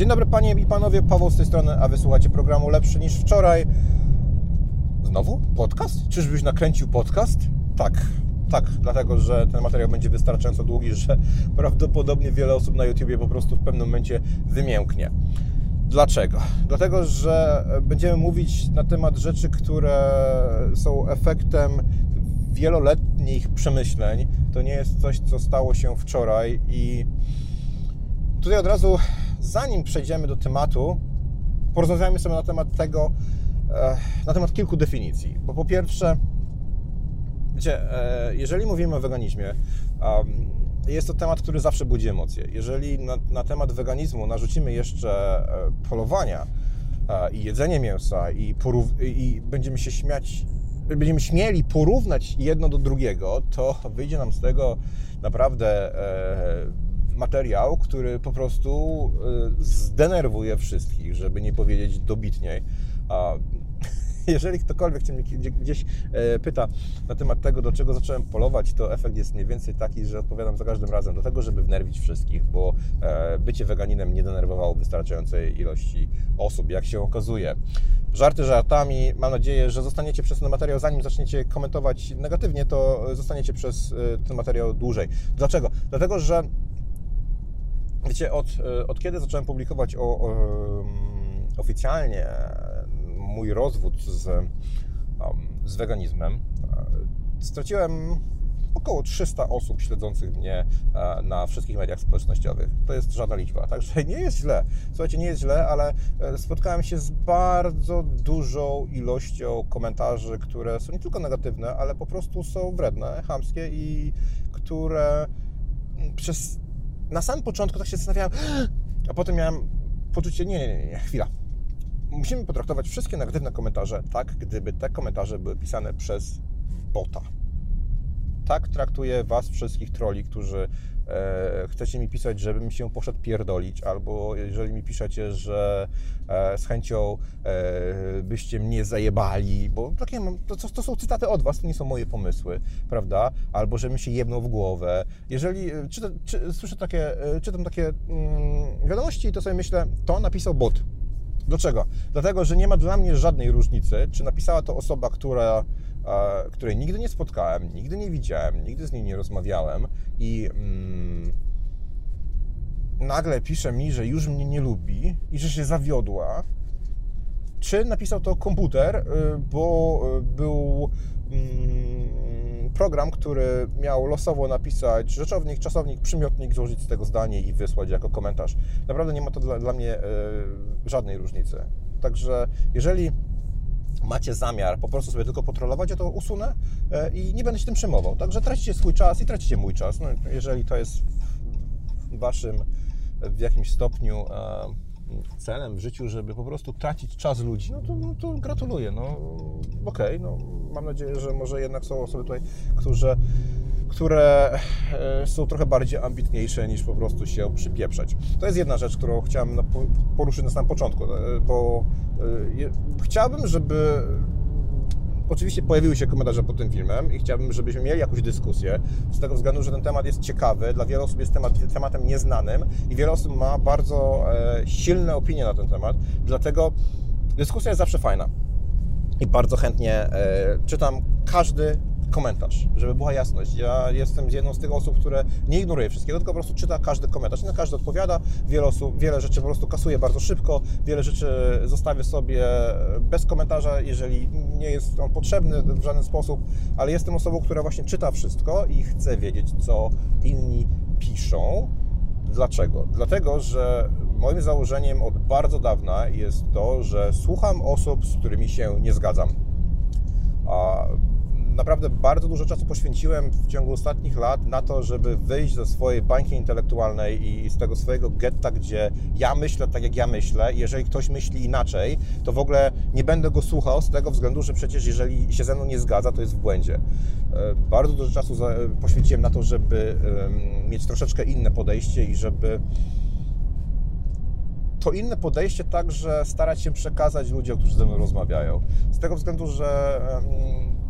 Dzień dobry panie i panowie, Paweł z tej strony, a wysłuchacie programu Lepszy niż wczoraj. Znowu? Podcast? Czyżbyś nakręcił podcast? Tak, tak, dlatego że ten materiał będzie wystarczająco długi, że prawdopodobnie wiele osób na YouTubie po prostu w pewnym momencie wymięknie. Dlaczego? Dlatego, że będziemy mówić na temat rzeczy, które są efektem wieloletnich przemyśleń. To nie jest coś, co stało się wczoraj i tutaj od razu, zanim przejdziemy do tematu, porozmawiajmy sobie na temat tego, e, na temat kilku definicji. Bo po pierwsze, wiecie, e, jeżeli mówimy o weganizmie, jest to temat, który zawsze budzi emocje. Jeżeli na, na temat weganizmu narzucimy jeszcze e, polowania i jedzenie mięsa i, i będziemy się śmiać, będziemy śmieli porównać jedno do drugiego, to wyjdzie nam z tego naprawdę materiał, który po prostu zdenerwuje wszystkich, żeby nie powiedzieć dobitniej. Jeżeli ktokolwiek mnie gdzieś pyta na temat tego, do czego zacząłem polować, to efekt jest mniej więcej taki, że odpowiadam za każdym razem do tego, żeby wnerwić wszystkich, bo bycie weganinem nie denerwowało wystarczającej ilości osób, jak się okazuje. Żarty żartami. Mam nadzieję, że zostaniecie przez ten materiał, zanim zaczniecie komentować negatywnie, to zostaniecie przez ten materiał dłużej. Dlaczego? Dlatego, że Wiecie, od, od kiedy zacząłem publikować o, o, oficjalnie mój rozwód z, z weganizmem, straciłem około 300 osób śledzących mnie na wszystkich mediach społecznościowych. To jest żadna liczba, także nie jest źle. Słuchajcie, nie jest źle, ale spotkałem się z bardzo dużą ilością komentarzy, które są nie tylko negatywne, ale po prostu są wredne, chamskie i które przez na samym początku tak się zastanawiałem, a potem miałem poczucie, nie, nie, nie, nie, chwila. Musimy potraktować wszystkie negatywne komentarze tak, gdyby te komentarze były pisane przez bota. Tak traktuję Was wszystkich troli, którzy e, chcecie mi pisać, żebym się poszedł pierdolić, albo jeżeli mi piszecie, że e, z chęcią e, byście mnie zajebali, bo takie mam, to, to, są cytaty od Was, to nie są moje pomysły, prawda? Albo żebym się jebnął w głowę. Jeżeli czyta, czy, słyszę takie, czytam takie mm, wiadomości, to sobie myślę, to napisał bot. Dlaczego? Dlatego, że nie ma dla mnie żadnej różnicy, czy napisała to osoba, która której nigdy nie spotkałem, nigdy nie widziałem, nigdy z niej nie rozmawiałem i mm, nagle pisze mi, że już mnie nie lubi i że się zawiodła, czy napisał to komputer, y, bo y, był program, który miał losowo napisać rzeczownik, czasownik, przymiotnik, złożyć z tego zdanie i wysłać jako komentarz. Naprawdę nie ma to dla, dla mnie y, żadnej różnicy. Także jeżeli macie zamiar po prostu sobie tylko potrolować, ja to usunę i nie będę się tym przejmował. Także tracicie swój czas i tracicie mój czas. No, jeżeli to jest w waszym w jakimś stopniu celem w życiu, żeby po prostu tracić czas ludzi, no to, no to gratuluję. No okej, okay, no mam nadzieję, że może jednak są osoby tutaj, które, które są trochę bardziej ambitniejsze niż po prostu się przypieprzać. To jest jedna rzecz, którą chciałem poruszyć na samym początku, bo chciałbym, żeby Oczywiście pojawiły się komentarze pod tym filmem i chciałbym, żebyśmy mieli jakąś dyskusję, z tego względu, że ten temat jest ciekawy, dla wielu osób jest temat, tematem nieznanym i wiele osób ma bardzo e, silne opinie na ten temat, dlatego dyskusja jest zawsze fajna i bardzo chętnie e, czytam każdy komentarz, żeby była jasność. Ja jestem jedną z tych osób, które nie ignoruje wszystkiego, tylko po prostu czyta każdy komentarz. Nie na każdy odpowiada. Wiele, osób, wiele rzeczy po prostu kasuje bardzo szybko, wiele rzeczy zostawię sobie bez komentarza, jeżeli nie jest on potrzebny w żaden sposób, ale jestem osobą, która właśnie czyta wszystko i chce wiedzieć, co inni piszą. Dlaczego? Dlatego, że moim założeniem od bardzo dawna jest to, że słucham osób, z którymi się nie zgadzam. A naprawdę bardzo dużo czasu poświęciłem w ciągu ostatnich lat na to, żeby wyjść ze swojej bańki intelektualnej i z tego swojego getta, gdzie ja myślę tak, jak ja myślę. Jeżeli ktoś myśli inaczej, to w ogóle nie będę go słuchał z tego względu, że przecież jeżeli się ze mną nie zgadza, to jest w błędzie. E, bardzo dużo czasu poświęciłem na to, żeby mieć troszeczkę inne podejście i żeby to inne podejście także starać się przekazać ludziom, którzy ze mną rozmawiają. Z tego względu, że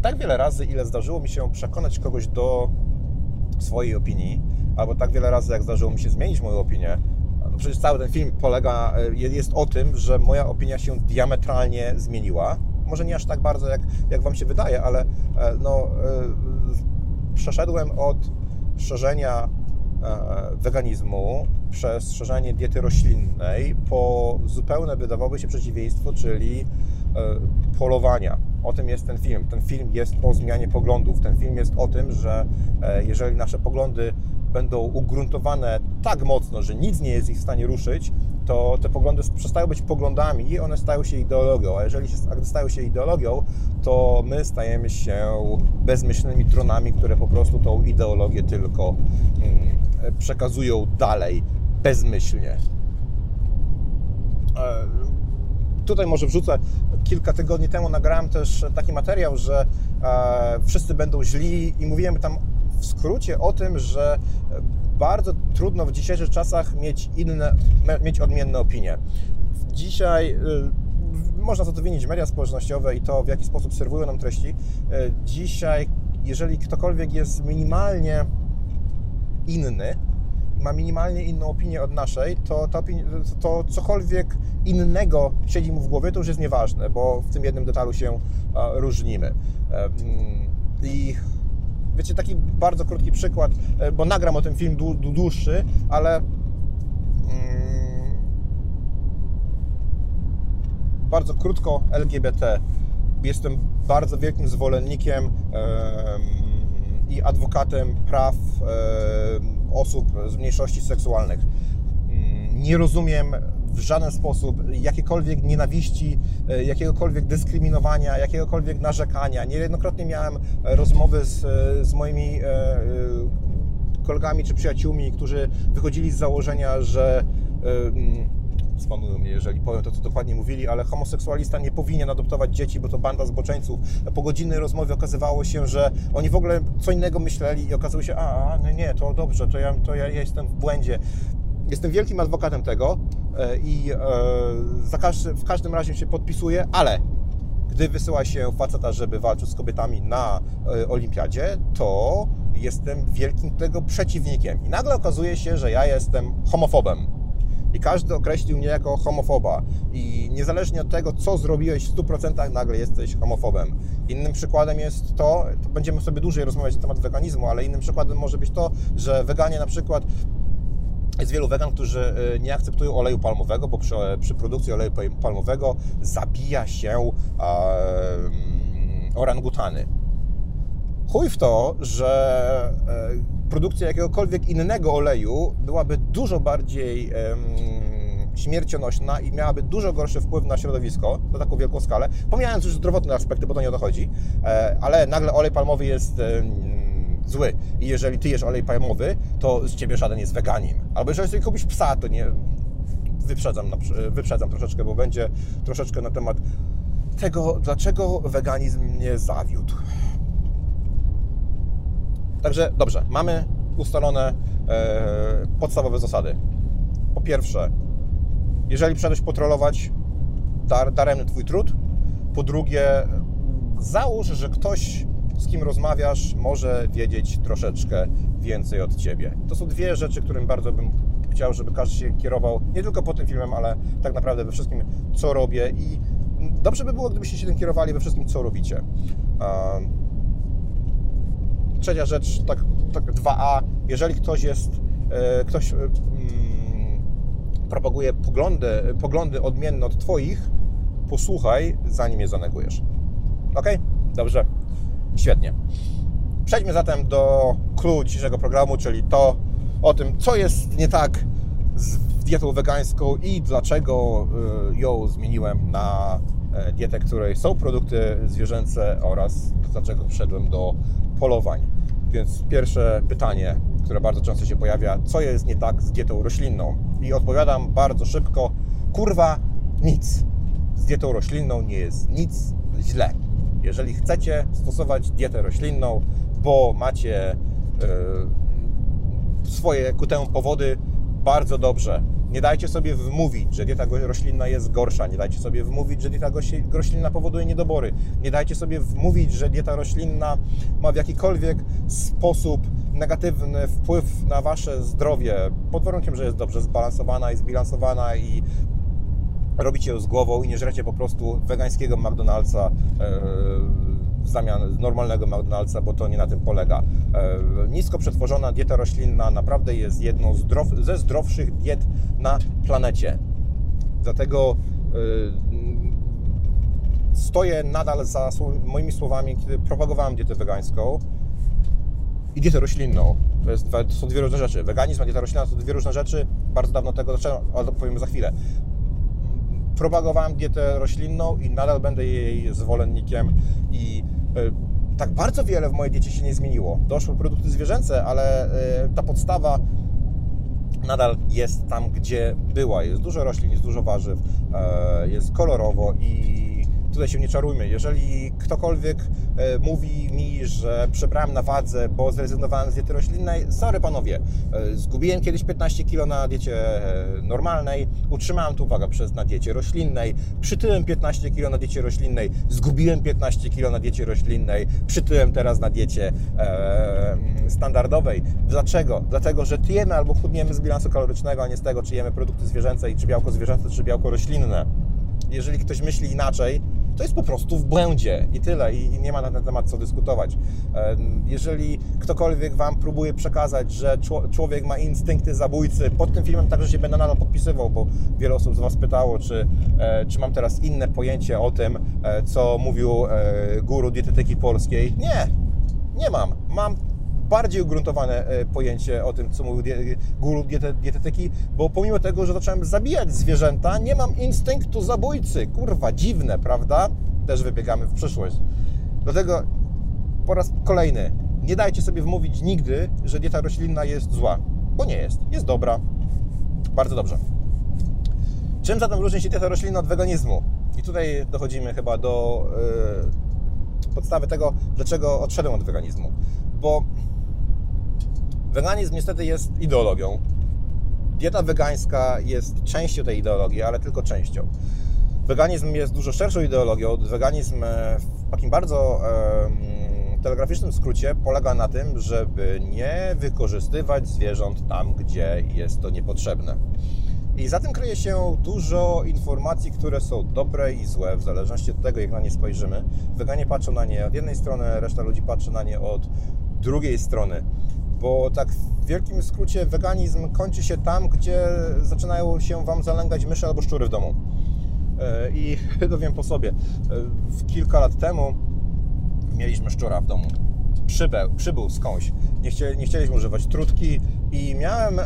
tak wiele razy, ile zdarzyło mi się przekonać kogoś do swojej opinii, albo tak wiele razy, jak zdarzyło mi się zmienić moją opinię, no przecież cały ten film polega, e, jest o tym, że moja opinia się diametralnie zmieniła. Może nie aż tak bardzo, jak, jak Wam się wydaje, ale e, no, e, przeszedłem od szerzenia weganizmu przez szerzenie diety roślinnej po zupełne, wydawałoby się, przeciwieństwo, czyli polowania o tym jest ten film. Ten film jest o zmianie poglądów. Ten film jest o tym, że e, jeżeli nasze poglądy będą ugruntowane tak mocno, że nic nie jest ich w stanie ruszyć, to te poglądy przestają być poglądami i one stają się ideologią. A jeżeli stają się ideologią, to my stajemy się bezmyślnymi tronami, które po prostu tą ideologię tylko mm, przekazują dalej bezmyślnie. E, tutaj może wrzucę, kilka tygodni temu nagrałem też taki materiał, że e, wszyscy będą źli i mówiłem tam w skrócie o tym, że bardzo trudno w dzisiejszych czasach mieć inne, mieć odmienne opinie. Dzisiaj y, można za to winić media społecznościowe i to, w jaki sposób serwują nam treści. Dzisiaj, jeżeli ktokolwiek jest minimalnie inny, ma minimalnie inną opinię od naszej, to, to, to cokolwiek innego siedzi mu w głowie, to już jest nieważne, bo w tym jednym detalu się różnimy. I wiecie, taki bardzo krótki przykład, e, bo nagram o tym film dłuższy, ale mm, bardzo krótko LGBT. Jestem bardzo wielkim zwolennikiem i adwokatem praw osób z mniejszości seksualnych. Mm, nie rozumiem w żaden sposób jakiekolwiek nienawiści, e, jakiegokolwiek dyskryminowania, jakiegokolwiek narzekania. Niejednokrotnie miałem e, rozmowy z, e, z moimi kolegami czy przyjaciółmi, którzy wychodzili z założenia, że spanują mnie, jeżeli powiem to, co dokładnie mówili, ale homoseksualista nie powinien adoptować dzieci, bo to banda zboczeńców. Po godzinnej rozmowie okazywało się, że oni w ogóle co innego myśleli i okazało się, a, a nie, nie, to dobrze, to ja, to ja jestem w błędzie. Jestem wielkim adwokatem tego e, i e, w każdym razie się podpisuję, ale gdy wysyła się faceta, żeby walczył z kobietami na e, olimpiadzie, to jestem wielkim tego przeciwnikiem. I nagle okazuje się, że ja jestem homofobem. I każdy określił mnie jako homofoba. I niezależnie od tego, co zrobiłeś w 100%, nagle jesteś homofobem. Innym przykładem jest to, to będziemy sobie dłużej rozmawiać na temat weganizmu, ale innym przykładem może być to, że weganie na przykład jest wielu wegan, którzy y, nie akceptują oleju palmowego, bo przy, przy produkcji oleju palmowego zabija się um, orangutany. Chuj w to, że e, produkcja jakiegokolwiek innego oleju byłaby dużo bardziej śmiercionośna i miałaby dużo gorszy wpływ na środowisko na taką wielką skalę. Pomijając już zdrowotne aspekty, bo to nie o to chodzi, e, ale nagle olej palmowy jest zły. I jeżeli ty jesz olej palmowy, to z ciebie żaden jest weganin. Albo jeżeli sobie kupisz psa, to nie... Wyprzedzam, wyprzedzam troszeczkę, bo będzie troszeczkę na temat tego, dlaczego weganizm mnie zawiódł. Także dobrze, mamy ustalone e, podstawowe zasady. Po pierwsze, jeżeli przyszedłeś potrolować, dar, daremny Twój trud. Po drugie, załóż, że ktoś z kim rozmawiasz, może wiedzieć troszeczkę więcej od Ciebie. To są dwie rzeczy, którym bardzo bym chciał, żeby każdy się kierował, nie tylko po tym filmem, ale tak naprawdę we wszystkim, co robię i dobrze by było, gdybyście się tym kierowali we wszystkim, co robicie. Trzecia rzecz, tak, tak 2A, jeżeli ktoś jest, e, ktoś mm, propaguje poglądy, poglądy odmienne od Twoich, posłuchaj, zanim je zanegujesz. Ok? Dobrze. Świetnie. Przejdźmy zatem do clue dzisiejszego programu, czyli to o tym, co jest nie tak z dietą wegańską i dlaczego y, ją zmieniłem na e, dietę, której są produkty zwierzęce oraz dlaczego wszedłem do polowań. Więc pierwsze pytanie, które bardzo często się pojawia, co jest nie tak z dietą roślinną? I odpowiadam bardzo szybko, kurwa, nic. Z dietą roślinną nie jest nic źle. Jeżeli chcecie stosować dietę roślinną, bo macie yy, swoje ku temu powody, bardzo dobrze. Nie dajcie sobie wmówić, że dieta roślinna jest gorsza. Nie dajcie sobie wmówić, że dieta roślinna powoduje niedobory. Nie dajcie sobie wmówić, że dieta roślinna ma w jakikolwiek sposób negatywny wpływ na wasze zdrowie, pod warunkiem, że jest dobrze zbalansowana i zbilansowana i robicie ją z głową i nie żrecie po prostu wegańskiego McDonald'sa e, w zamian normalnego McDonald'sa, bo to nie na tym polega. E, nisko przetworzona dieta roślinna naprawdę jest jedną ze zdrowszych diet na planecie. Dlatego e, stoję nadal za moimi słowami, kiedy propagowałem dietę wegańską i dietę roślinną. To, jest, to są dwie różne rzeczy. Weganizm a dieta roślinna to dwie różne rzeczy. Bardzo dawno tego zacząłem, ale powiem za chwilę propagowałem dietę roślinną i nadal będę jej zwolennikiem i e, tak bardzo wiele w mojej diecie się nie zmieniło. Doszły produkty zwierzęce, ale e, ta podstawa nadal jest tam, gdzie była. Jest dużo roślin, jest dużo warzyw, e, jest kolorowo i tutaj się nie czarujmy. Jeżeli ktokolwiek e, mówi mi, że przebrałem na wadze, bo zrezygnowałem z diety roślinnej, sorry panowie, e, zgubiłem kiedyś 15 kg na diecie e, normalnej, utrzymałem tu uwagę przez na diecie roślinnej, przytyłem 15 kg na diecie roślinnej, zgubiłem 15 kg na diecie roślinnej, przytyłem teraz na diecie e, standardowej. Dlaczego? Dlatego, że tyjemy albo chudniemy z bilansu kalorycznego, a nie z tego, czy jemy produkty zwierzęce i czy białko zwierzęce, czy białko roślinne. Jeżeli ktoś myśli inaczej, to jest po prostu w błędzie i tyle, i nie ma na ten temat co dyskutować. Jeżeli ktokolwiek Wam próbuje przekazać, że człowiek ma instynkty zabójcy, pod tym filmem także się będę nadal podpisywał, bo wiele osób z Was pytało, czy, e, czy mam teraz inne pojęcie o tym, e, co mówił e, guru dietetyki polskiej. Nie, nie mam. Mam bardziej ugruntowane e, pojęcie o tym, co mówił guru dietetyki, bo pomimo tego, że zacząłem zabijać zwierzęta, nie mam instynktu zabójcy. Kurwa, dziwne, prawda? Też wybiegamy w przyszłość. Dlatego po raz kolejny, nie dajcie sobie wmówić nigdy, że dieta roślinna jest zła, bo nie jest. Jest dobra. Bardzo dobrze. Czym zatem różni się dieta roślinna od weganizmu? I tutaj dochodzimy chyba do yy, podstawy tego, dlaczego odszedłem od weganizmu. Bo Weganizm niestety jest ideologią. Dieta wegańska jest częścią tej ideologii, ale tylko częścią. Weganizm jest dużo szerszą ideologią. Weganizm e, w takim bardzo e, telegraficznym skrócie polega na tym, żeby nie wykorzystywać zwierząt tam, gdzie jest to niepotrzebne. I za tym kryje się dużo informacji, które są dobre i złe, w zależności od tego, jak na nie spojrzymy. Weganie patrzą na nie od jednej strony, reszta ludzi patrzy na nie od drugiej strony bo tak w wielkim skrócie weganizm kończy się tam, gdzie zaczynają się Wam zalęgać myszy albo szczury w domu. E, I to wiem po sobie. E, kilka lat temu mieliśmy szczura w domu. Przybył, przybył skądś. Nie, chcieli, nie chcieliśmy używać trutki i miałem e,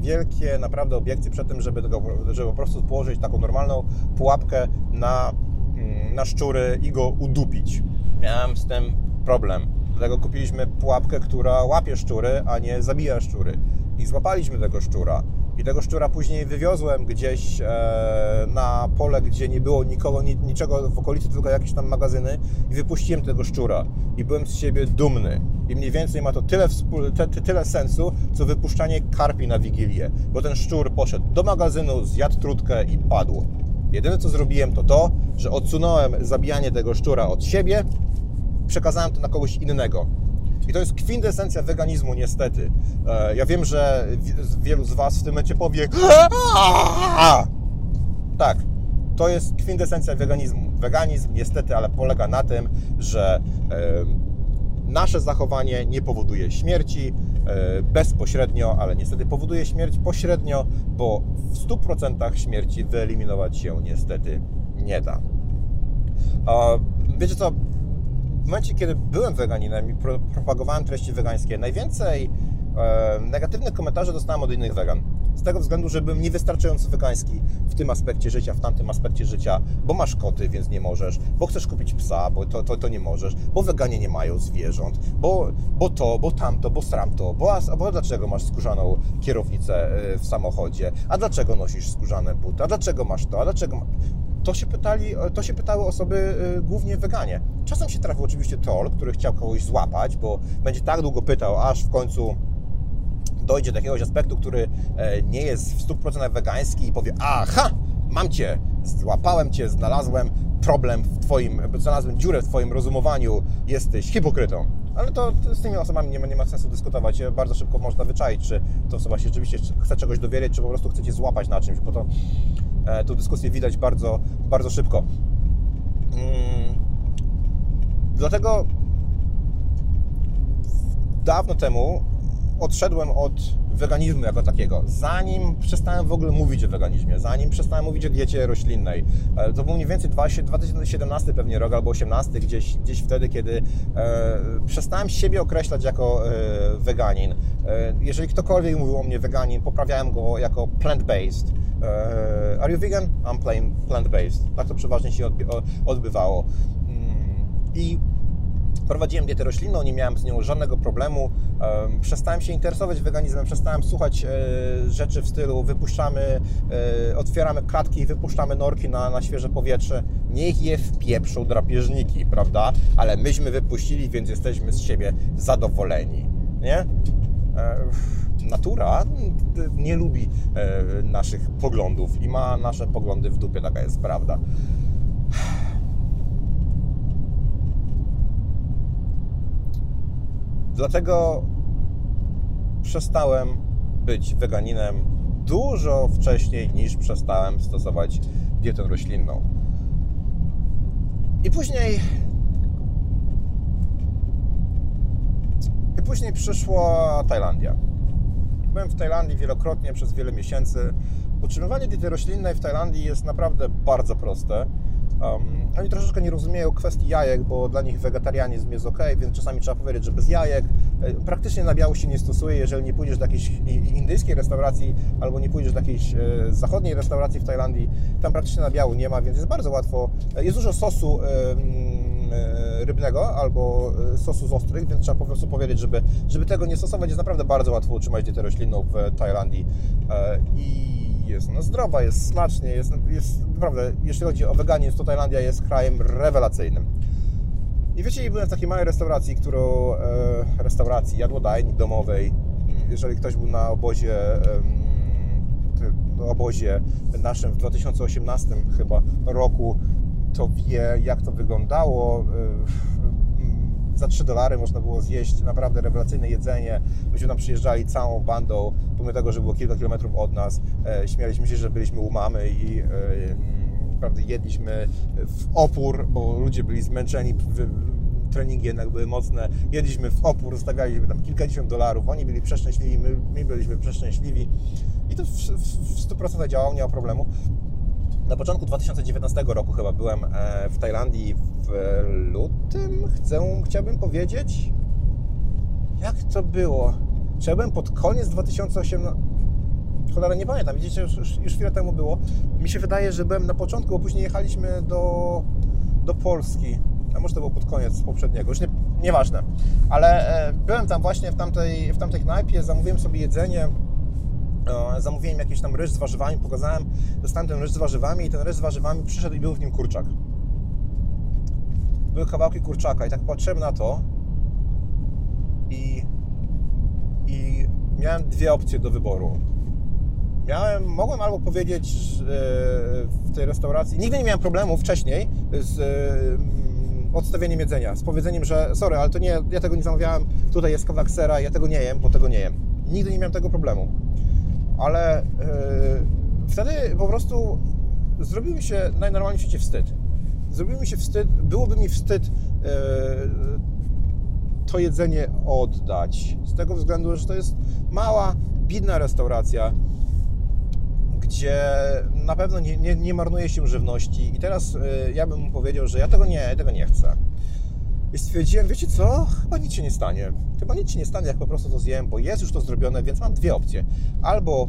wielkie naprawdę obiekcje przed tym, żeby, tego, żeby po prostu położyć taką normalną pułapkę na, mm, na szczury i go udupić. Miałem z tym problem Dlatego kupiliśmy pułapkę, która łapie szczury, a nie zabija szczury. I złapaliśmy tego szczura. I tego szczura później wywiozłem gdzieś e, na pole, gdzie nie było nikogo, ni, niczego w okolicy, tylko jakieś tam magazyny i wypuściłem tego szczura. I byłem z siebie dumny. I mniej więcej ma to tyle, te, tyle sensu, co wypuszczanie karpi na Wigilię. Bo ten szczur poszedł do magazynu, zjadł trutkę i padł. Jedyne co zrobiłem to to, że odsunąłem zabijanie tego szczura od siebie przekazałem to na kogoś innego. I to jest kwintesencja weganizmu, niestety. E, ja wiem, że wielu z Was w tym momencie powie tak, to jest kwintesencja weganizmu. Weganizm niestety, ale polega na tym, że nasze zachowanie nie powoduje śmierci e, bezpośrednio, ale niestety powoduje śmierć pośrednio, bo w 100% śmierci wyeliminować się niestety nie da. Wiecie co, momencie, kiedy byłem weganinem i propagowałem treści wegańskie, najwięcej E, negatywne komentarze dostałem od innych wegan. Z tego względu, że byłem niewystarczająco wegański w tym aspekcie życia, w tamtym aspekcie życia, bo masz koty, więc nie możesz, bo chcesz kupić psa, bo to, to, to nie możesz, bo weganie nie mają zwierząt, bo, bo to, bo tamto, bo sramto, bo, a, bo dlaczego masz skórzaną kierownicę e, w samochodzie, a dlaczego nosisz skórzane buty, a dlaczego masz to, a dlaczego... To się, pytali, to się pytały osoby y, głównie weganie. Czasem się trafił oczywiście troll, który chciał kogoś złapać, bo będzie tak długo pytał, aż w końcu dojdzie do jakiegoś aspektu, który e, nie jest w 100% wegański i powie, aha, mam Cię, złapałem Cię, znalazłem problem w Twoim, znalazłem dziurę w Twoim rozumowaniu, jesteś hipokrytą. Ale to z tymi osobami nie ma, nie ma sensu dyskutować. Bardzo szybko można wyczaić, czy to osoba się rzeczywiście chce czegoś dowiedzieć, czy po prostu chce Cię złapać na czymś, bo to e, tą dyskusję widać bardzo, bardzo szybko. Mm. Dlatego dawno temu odszedłem od weganizmu jako takiego. Zanim przestałem w ogóle mówić o weganizmie, zanim przestałem mówić o diecie roślinnej, e, to był mniej więcej 2017 pewnie rok albo 18, gdzieś, gdzieś wtedy, kiedy e, przestałem siebie określać jako e, weganin. E, jeżeli ktokolwiek mówił o mnie weganin, poprawiałem go jako plant-based. E, are you vegan? I'm plant-based. Tak to przeważnie się odbywało. Mm, I prowadziłem dietę roślinną, nie miałem z nią żadnego problemu. Przestałem się interesować weganizmem, przestałem słuchać e, rzeczy w stylu wypuszczamy, e, otwieramy klatki i wypuszczamy norki na, na świeże powietrze. Niech je wpieprzą drapieżniki, prawda? Ale myśmy wypuścili, więc jesteśmy z siebie zadowoleni, nie? E, natura nie lubi naszych poglądów i ma nasze poglądy w dupie, taka jest prawda. Dlatego przestałem być weganinem dużo wcześniej niż przestałem stosować dietę roślinną. I później i później przyszła Tajlandia. Byłem w Tajlandii wielokrotnie przez wiele miesięcy. Utrzymywanie diety roślinnej w Tajlandii jest naprawdę bardzo proste. Um, oni troszeczkę nie rozumieją kwestii jajek, bo dla nich wegetarianizm jest ok, więc czasami trzeba powiedzieć, że bez jajek. E, praktycznie nabiału się nie stosuje, jeżeli nie pójdziesz do jakiejś indyjskiej restauracji albo nie pójdziesz do jakiejś e, zachodniej restauracji w Tajlandii, tam praktycznie nabiału nie ma, więc jest bardzo łatwo. E, jest dużo sosu rybnego albo sosu z ostrych, więc trzeba po prostu powiedzieć, żeby, żeby tego nie stosować. Jest naprawdę bardzo łatwo utrzymać dietę roślinną w Tajlandii. I jest ona zdrowa, jest smacznie, jest, jest naprawdę, jeśli chodzi o weganizm, to Tajlandia jest krajem rewelacyjnym. I wiecie, byłem w takiej małej restauracji, którą, e, restauracji, jadłodajni domowej, jeżeli ktoś był na obozie, e, obozie naszym w 2018 chyba roku, to wie, jak to wyglądało. E, za 3 dolary można było zjeść naprawdę rewelacyjne jedzenie. Myśmy tam przyjeżdżali całą bandą, pomimo tego, że było kilka kilometrów od nas. E, śmialiśmy się, że byliśmy u mamy i e, naprawdę jedliśmy w opór, bo ludzie byli zmęczeni, treningi jednak były mocne. Jedliśmy w opór, zostawialiśmy tam kilkadziesiąt dolarów. Oni byli przeszczęśliwi, my, my byliśmy przeszczęśliwi. I to w, w, w 100% działało, nie ma problemu. Na początku 2019 roku chyba byłem e, w Tajlandii w lutym, chcę, chciałbym powiedzieć. Jak to było? Czy ja byłem pod koniec 2018? Cholera, nie pamiętam, widzicie, już, już, chwilę temu było. Mi się wydaje, że byłem na początku, bo później jechaliśmy do, do Polski. A może to było pod koniec poprzedniego, już nie, nieważne. Ale e, byłem tam właśnie w tamtej, w tamtej knajpie, zamówiłem sobie jedzenie zamówiłem jakiś tam ryż z warzywami, pokazałem, dostałem ten ryż z warzywami i ten ryż z warzywami przyszedł i był w nim kurczak. Były kawałki kurczaka i tak patrzyłem na to i, i miałem dwie opcje do wyboru. Miałem, mogłem albo powiedzieć w tej restauracji, nigdy nie miałem problemu wcześniej z mm, odstawieniem jedzenia, z powiedzeniem, że sorry, ale to nie, ja tego nie zamawiałem, tutaj jest kawałek sera, ja tego nie jem, bo tego nie jem. Nigdy nie miałem tego problemu ale yy, wtedy po prostu zrobił mi się najnormalniej w świecie wstyd. Zrobił mi się wstyd, byłoby mi wstyd yy, to jedzenie oddać. Z tego względu, że to jest mała, bidna restauracja, gdzie na pewno nie, nie, nie marnuje się żywności. I teraz yy, ja bym mu powiedział, że ja tego nie, tego nie chcę. I stwierdziłem, wiecie co, chyba nic się nie stanie. Chyba nic się nie stanie, jak po prostu to zjem, bo jest już to zrobione, więc mam dwie opcje. Albo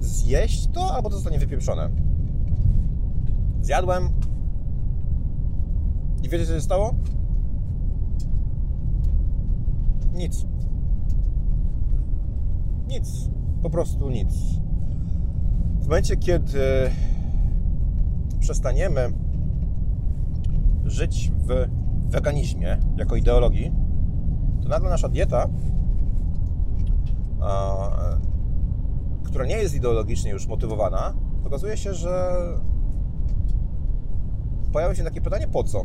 zjeść to, albo to zostanie wypieprzone. Zjadłem. I wiecie, co się stało? Nic. Nic. Po prostu nic. W momencie, kiedy przestaniemy żyć w weganizmie jako ideologii, to nagle nasza dieta, która nie jest ideologicznie już motywowana, okazuje się, że pojawia się takie pytanie, po co?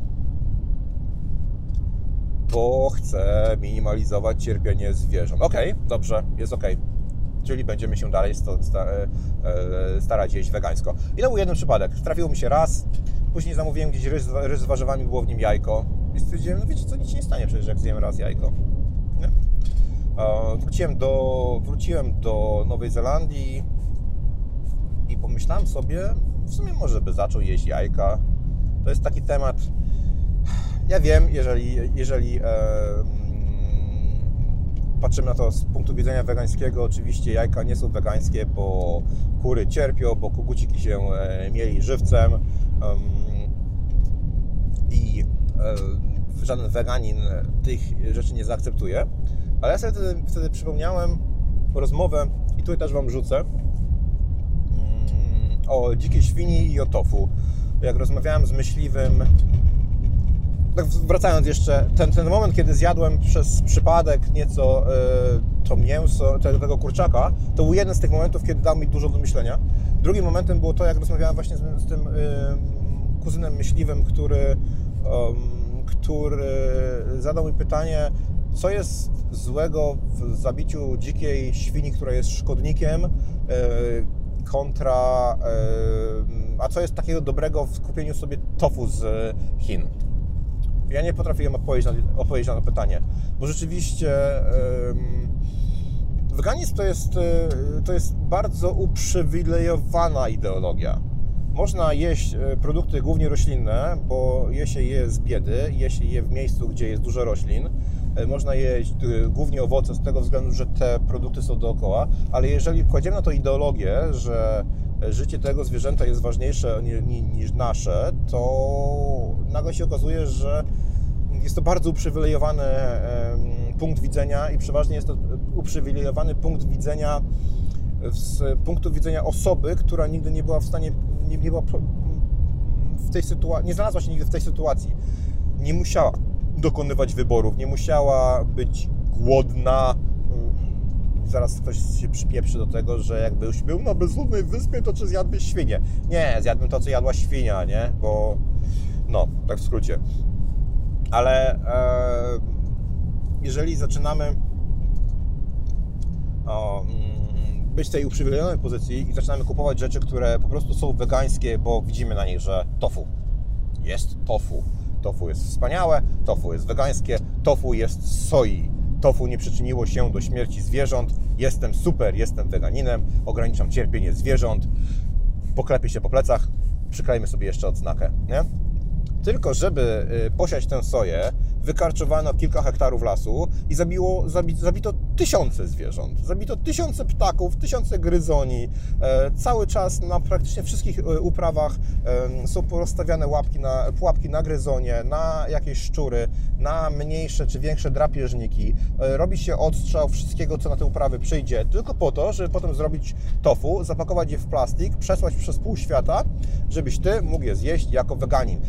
Bo chcę minimalizować cierpienie zwierząt. Okej, okay, dobrze, jest ok. Czyli będziemy się dalej e, e, starać jeść wegańsko. I to był jeden przypadek. Trafiło mi się raz, później zamówiłem gdzieś ryż, ryż z warzywami, było w nim jajko. I stwierdziłem, no wiecie co, nic się nie stanie przecież jak zjemy raz jajko. Nie? Wróciłem do, wróciłem do Nowej Zelandii i pomyślałem sobie, w sumie może by zaczął jeść jajka. To jest taki temat, ja wiem, jeżeli, jeżeli e, patrzymy na to z punktu widzenia wegańskiego, oczywiście jajka nie są wegańskie, bo kury cierpią, bo koguciki się e, mieli żywcem i e, żaden weganin tych rzeczy nie zaakceptuje. Ale ja sobie wtedy, wtedy przypomniałem rozmowę i tutaj też Wam rzucę mm, o dzikiej świni i o tofu. Jak rozmawiałem z myśliwym tak wracając jeszcze, ten, ten moment, kiedy zjadłem przez przypadek nieco y, to mięso, tego, tego kurczaka, to był jeden z tych momentów, kiedy dał mi dużo do myślenia. Drugim momentem było to, jak rozmawiałem właśnie z, z tym y, kuzynem myśliwym, który, który zadał mi pytanie, co jest złego w zabiciu dzikiej świni, która jest szkodnikiem, y, kontra, a co jest takiego dobrego w kupieniu sobie tofu z Chin. Ja nie potrafiłem odpowiedzieć na, to pytanie, bo rzeczywiście weganizm to jest, yy, to jest bardzo uprzywilejowana ideologia. Można jeść e, produkty głównie roślinne, bo je się je z biedy, je się je w miejscu, gdzie jest dużo roślin. E, można jeść głównie owoce z tego względu, że te produkty są dookoła, ale jeżeli kładziemy na to ideologię, że życie tego zwierzęta jest ważniejsze niż nasze, to nagle się okazuje, że jest to bardzo uprzywilejowany punkt widzenia i przeważnie jest to uprzywilejowany punkt widzenia z punktu widzenia osoby, która nigdy nie była w stanie, nie, nie była w tej sytuacji, nie znalazła się nigdy w tej sytuacji. Nie musiała dokonywać wyborów, nie musiała być głodna, zaraz ktoś się przypieprzy do tego, że jakbyś był na bezludnej wyspie, to czy zjadłbyś świnię? Nie, zjadłbym to, co jadła świnia, nie? Bo, no, tak w skrócie. Ale e, jeżeli zaczynamy o, mm, być w tej uprzywilejowanej pozycji i zaczynamy kupować rzeczy, które po prostu są wegańskie, bo widzimy na nich, że tofu jest tofu. Tofu jest wspaniałe, tofu jest wegańskie, tofu jest soi tofu nie przyczyniło się do śmierci zwierząt, jestem super, jestem weganinem, ograniczam cierpienie zwierząt, poklepię się po plecach, przyklejmy sobie jeszcze odznakę, nie? Tylko żeby y, posiać tę soję, wykarczowano kilka hektarów lasu i zabiło, zabi, zabito tysiące zwierząt. Zabito tysiące ptaków, tysiące gryzoni. E, cały czas na praktycznie wszystkich e, uprawach są rozstawiane łapki na, pułapki na gryzonie, na jakieś szczury, na mniejsze czy większe drapieżniki. E, robi się odstrzał wszystkiego, co na te uprawy przyjdzie, tylko po to, żeby potem zrobić tofu, zapakować je w plastik, przesłać przez pół świata, żebyś Ty mógł je zjeść jako weganin.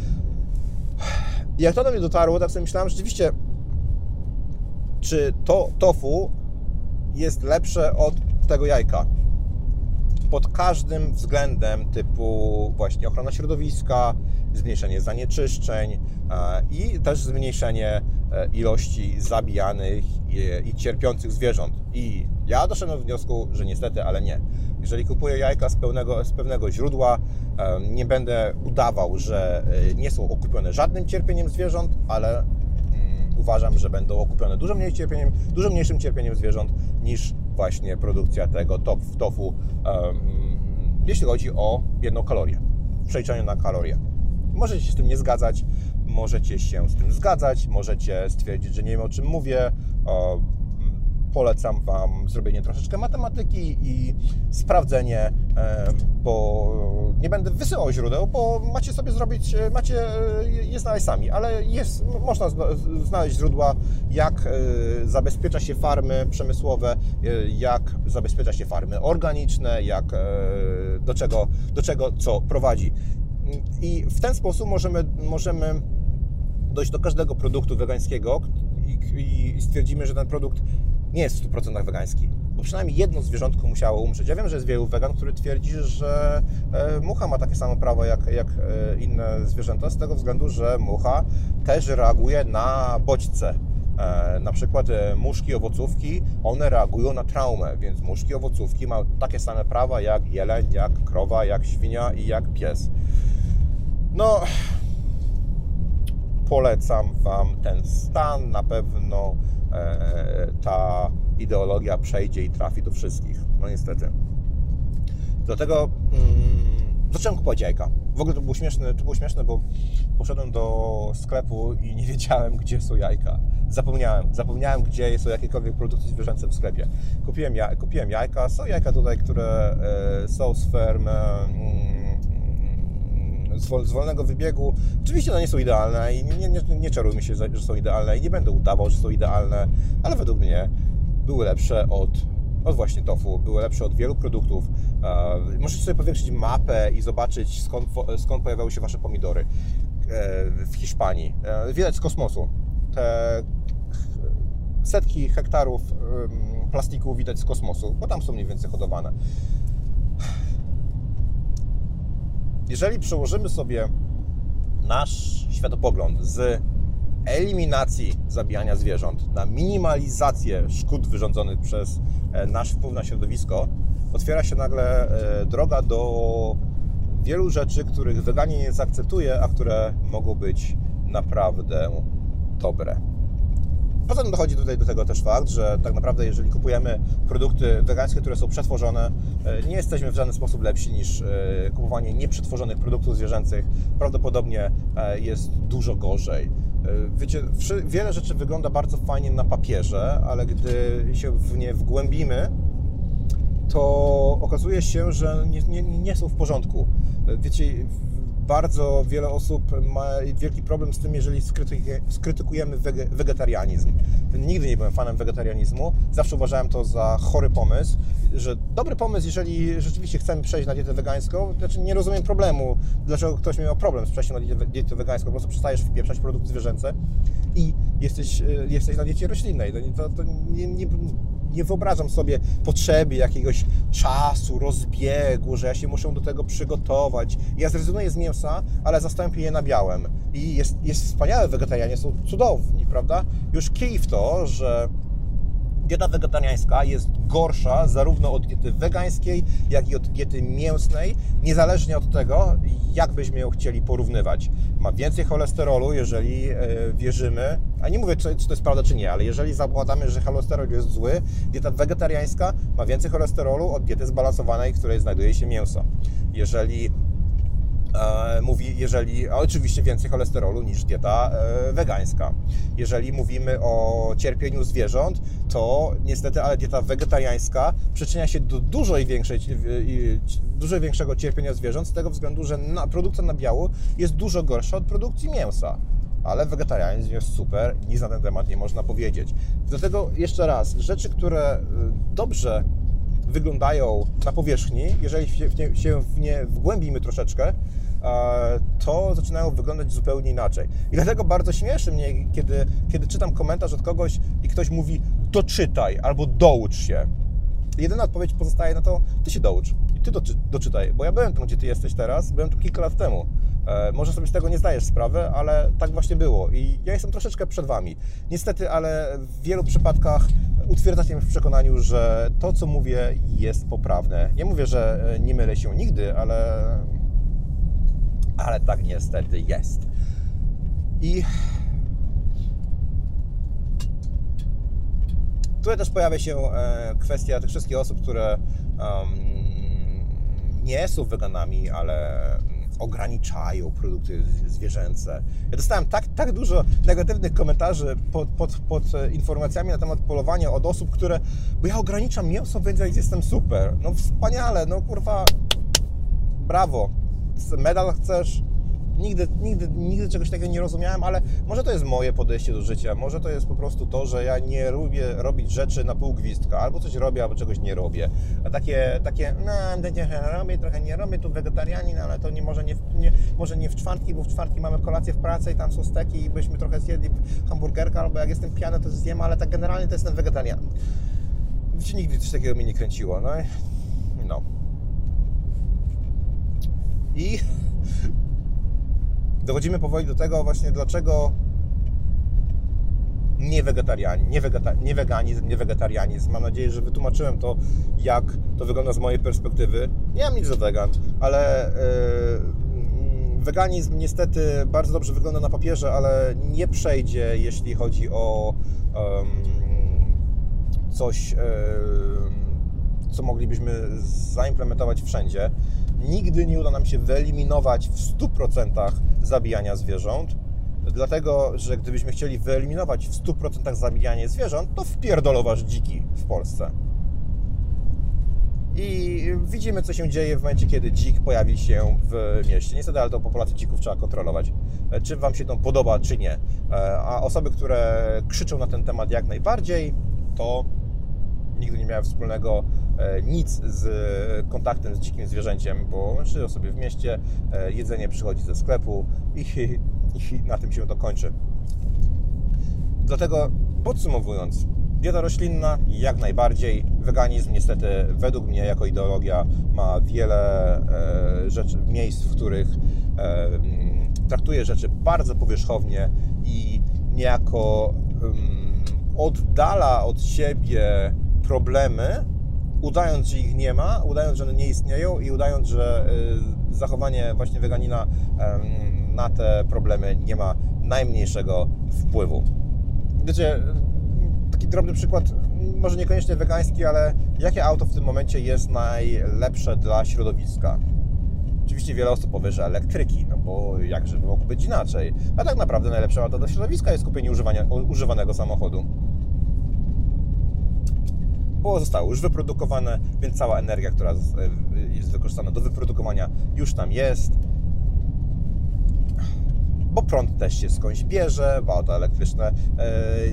I jak to do mnie dotarło, tak sobie myślałem, rzeczywiście, czy to tofu jest lepsze od tego jajka? Pod każdym względem, typu właśnie ochrona środowiska, zmniejszenie zanieczyszczeń e, i też zmniejszenie e, ilości zabijanych i cierpiących zwierząt. I ja doszedłem do wniosku, że niestety, ale nie. Jeżeli kupuję jajka z, pełnego, z pewnego źródła, nie będę udawał, że e, nie są okupione żadnym cierpieniem zwierząt, ale mm, uważam, że będą okupione dużo, mniej cierpieniem, dużo mniejszym cierpieniem zwierząt niż właśnie produkcja tego tofu, jeśli chodzi o jedną kalorię, w przeliczeniu na kalorie. Możecie się z tym nie zgadzać, możecie się z tym zgadzać, możecie stwierdzić, że nie wiem o czym mówię. Polecam Wam zrobienie troszeczkę matematyki i sprawdzenie, e, bo nie będę wysyłał źródeł, bo macie sobie zrobić, e, macie je znaleźć sami, ale jest, można znaleźć źródła, jak e, zabezpiecza się farmy przemysłowe, jak zabezpiecza się farmy organiczne, jak, do, czego, do czego co prowadzi. I w ten sposób możemy, możemy dojść do każdego produktu wegańskiego i, i stwierdzimy, że ten produkt nie jest w 100% wegański. Bo przynajmniej jedno zwierzątko musiało umrzeć. Ja wiem, że jest wielu wegan, który twierdzi, że e, mucha ma takie samo prawo jak, jak e, inne zwierzęta, z tego względu, że mucha też reaguje na bodźce. E, na przykład muszki, owocówki, one reagują na traumę, więc muszki, owocówki mają takie same prawa jak jeleń, jak krowa, jak świnia i jak pies. No, polecam Wam ten stan. Na pewno e, ta ideologia przejdzie i trafi do wszystkich. No niestety. Dlatego mm, zacząłem kupować jajka. W ogóle to było śmieszne, to było śmieszne, bo poszedłem do sklepu i nie wiedziałem, gdzie są jajka. Zapomniałem, zapomniałem, gdzie są jakiekolwiek produkty zwierzęce w sklepie. Kupiłem, ja, kupiłem jajka, są jajka tutaj, które e, są z ferm z wolnego wybiegu. Oczywiście one nie są idealne i nie, nie, nie czarujmy się, że są idealne i nie będę udawał, że są idealne, ale według mnie były lepsze od, od właśnie tofu, były lepsze od wielu produktów. E, możecie sobie powiększyć mapę i zobaczyć skąd, skąd pojawiały się Wasze pomidory e, w Hiszpanii. E, widać z kosmosu. Te setki hektarów plastiku widać z kosmosu, bo tam są mniej więcej hodowane. Jeżeli przełożymy sobie nasz światopogląd z eliminacji zabijania zwierząt na minimalizację szkód wyrządzonych przez e, nasz wpływ na środowisko, otwiera się nagle e, droga do wielu rzeczy, których weganie nie zaakceptuje, a które mogą być naprawdę dobre. Poza tym dochodzi tutaj do tego też fakt, że tak naprawdę jeżeli kupujemy produkty wegańskie, które są przetworzone, e, nie jesteśmy w żaden sposób lepsi niż e, kupowanie nieprzetworzonych produktów zwierzęcych. Prawdopodobnie e, jest dużo gorzej. Wiecie, wiele rzeczy wygląda bardzo fajnie na papierze, ale gdy się w nie wgłębimy, to okazuje się, że nie, nie, nie są w porządku. Wiecie, bardzo wiele osób ma wielki problem z tym, jeżeli skrytykujemy wegetarianizm. Nigdy nie byłem fanem wegetarianizmu. Zawsze uważałem to za chory pomysł, że dobry pomysł, jeżeli rzeczywiście chcemy przejść na dietę wegańską, znaczy nie rozumiem problemu, dlaczego ktoś miał problem z przejściem na dietę wegańską. Po prostu przestajesz wpieprzać produkty zwierzęce i jesteś, e, jesteś na diecie roślinnej. To, to nie, nie nie wyobrażam sobie potrzeby jakiegoś czasu, rozbiegu, że ja się muszę do tego przygotować. Ja zrezygnuję z mięsa, ale zastąpię je na białym. I jest, jest wspaniałe, wegetarianie są cudowni, prawda? Już kij w to, że dieta wegetariańska jest gorsza zarówno od diety wegańskiej, jak i od diety mięsnej, niezależnie od tego, jak byśmy ją chcieli porównywać. Ma więcej cholesterolu, jeżeli e, wierzymy, a nie mówię, czy, to jest prawda, czy nie, ale jeżeli zakładamy, że cholesterol jest zły, dieta wegetariańska ma więcej cholesterolu od diety zbalansowanej, w której znajduje się mięso. Jeżeli mówi, jeżeli oczywiście więcej cholesterolu niż dieta e, wegańska. Jeżeli mówimy o cierpieniu zwierząt, to niestety, ale dieta wegetariańska przyczynia się do dużej większej, dużo większego cierpienia zwierząt z tego względu, że produkcja nabiału jest dużo gorsza od produkcji mięsa ale wegetarianizm jest super, nic na ten temat nie można powiedzieć. Dlatego jeszcze raz, rzeczy, które dobrze wyglądają na powierzchni, jeżeli się w nie wgłębimy troszeczkę, to zaczynają wyglądać zupełnie inaczej. I dlatego bardzo śmieszy mnie, kiedy, kiedy czytam komentarz od kogoś i ktoś mówi doczytaj albo doucz się. Jedyna odpowiedź pozostaje na to, ty się doucz i ty doczy, doczytaj, bo ja byłem tam, gdzie ty jesteś teraz, byłem tu kilka lat temu. E, może sobie z tego nie zdajesz sprawy, ale tak właśnie było i ja jestem troszeczkę przed Wami. Niestety, ale w wielu przypadkach utwierdzacie mnie w przekonaniu, że to, co mówię, jest poprawne. Nie mówię, że e, nie mylę się nigdy, ale ale tak niestety jest. I tutaj też pojawia się e, kwestia tych wszystkich osób, które nie są weganami, ale ograniczają produkty zwierzęce. Ja dostałem tak, tak dużo negatywnych komentarzy pod, pod, pod informacjami na temat polowania od osób, które, bo ja ograniczam mięso, więc jestem super. No wspaniale, no kurwa, brawo. Medal chcesz? Nigdy, nigdy, nigdy czegoś takiego nie rozumiałem, ale może to jest moje podejście do życia, może to jest po prostu to, że ja nie lubię robić rzeczy na pół gwizdka, albo coś robię, albo czegoś nie robię. A takie, takie no, trochę robię, trochę nie robię, tu wegetarianin, ale to nie może nie, nie, może nie w czwartki, bo w czwartki mamy kolację w pracy i tam są steki i byśmy trochę zjedli hamburgerka, albo jak jestem pijany, to zjem, ale tak generalnie to jestem wegetarian. Wiecie, nigdy coś takiego mnie nie kręciło, no. No. I dochodzimy powoli do tego właśnie, dlaczego nie wegetarianizm, nie, wegeta, nie weganizm, nie wegetarianizm. Mam nadzieję, że wytłumaczyłem to, jak to wygląda z mojej perspektywy. Nie mam nic do wegan, ale yy, weganizm niestety bardzo dobrze wygląda na papierze, ale nie przejdzie, jeśli chodzi o coś, yy, co moglibyśmy zaimplementować wszędzie nigdy nie uda nam się wyeliminować w 100% zabijania zwierząt, dlatego że gdybyśmy chcieli wyeliminować w 100% zabijanie zwierząt, to wpierdolowasz dziki w Polsce. I widzimy, co się dzieje w momencie, kiedy dzik pojawi się w mieście. Niestety, ale to populację dzików trzeba kontrolować. Czy Wam się to podoba, czy nie. A osoby, które krzyczą na ten temat jak najbardziej, to nigdy nie miałem wspólnego e, nic z kontaktem z dzikim zwierzęciem, bo żyją sobie w mieście, e, jedzenie przychodzi ze sklepu i, i na tym się to kończy. Dlatego podsumowując, dieta roślinna jak najbardziej, weganizm niestety według mnie jako ideologia ma wiele e, rzeczy, miejsc, w których traktuje rzeczy bardzo powierzchownie i niejako oddala od siebie problemy, udając, że ich nie ma, udając, że one nie istnieją i udając, że y, zachowanie właśnie weganina na te problemy nie ma najmniejszego wpływu. Wiecie, taki drobny przykład, może niekoniecznie wegański, ale jakie auto w tym momencie jest najlepsze dla środowiska? Oczywiście wiele osób powie, że elektryki, no bo jakże mogło być inaczej. A tak naprawdę najlepsze auto dla środowiska jest kupienie używania, używanego samochodu bo zostało już wyprodukowane, więc cała energia, która jest wykorzystana do wyprodukowania już tam jest. Bo prąd też się skądś bierze, bo auto elektryczne e,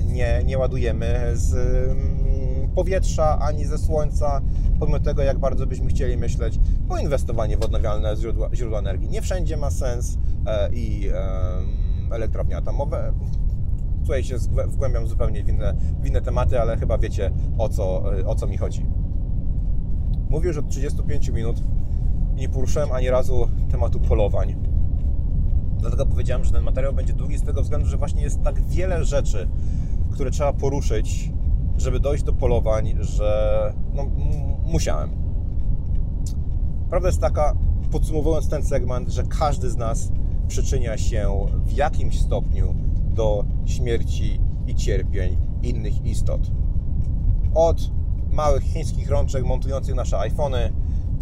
nie, nie ładujemy z mm, powietrza ani ze słońca, pomimo tego, jak bardzo byśmy chcieli myśleć, bo inwestowanie w odnawialne źródła, źródła energii nie wszędzie ma sens e, i elektrownie atomowe tutaj się wgłębiam zupełnie w inne, w inne tematy, ale chyba wiecie o co, o co mi chodzi. Mówię już od 35 minut i nie poruszyłem ani razu tematu polowań. Dlatego powiedziałem, że ten materiał będzie długi z tego względu, że właśnie jest tak wiele rzeczy, które trzeba poruszyć, żeby dojść do polowań, że no, musiałem. Prawda jest taka, podsumowując ten segment, że każdy z nas przyczynia się w jakimś stopniu do śmierci i cierpień innych istot. Od małych chińskich rączek montujących nasze iPhony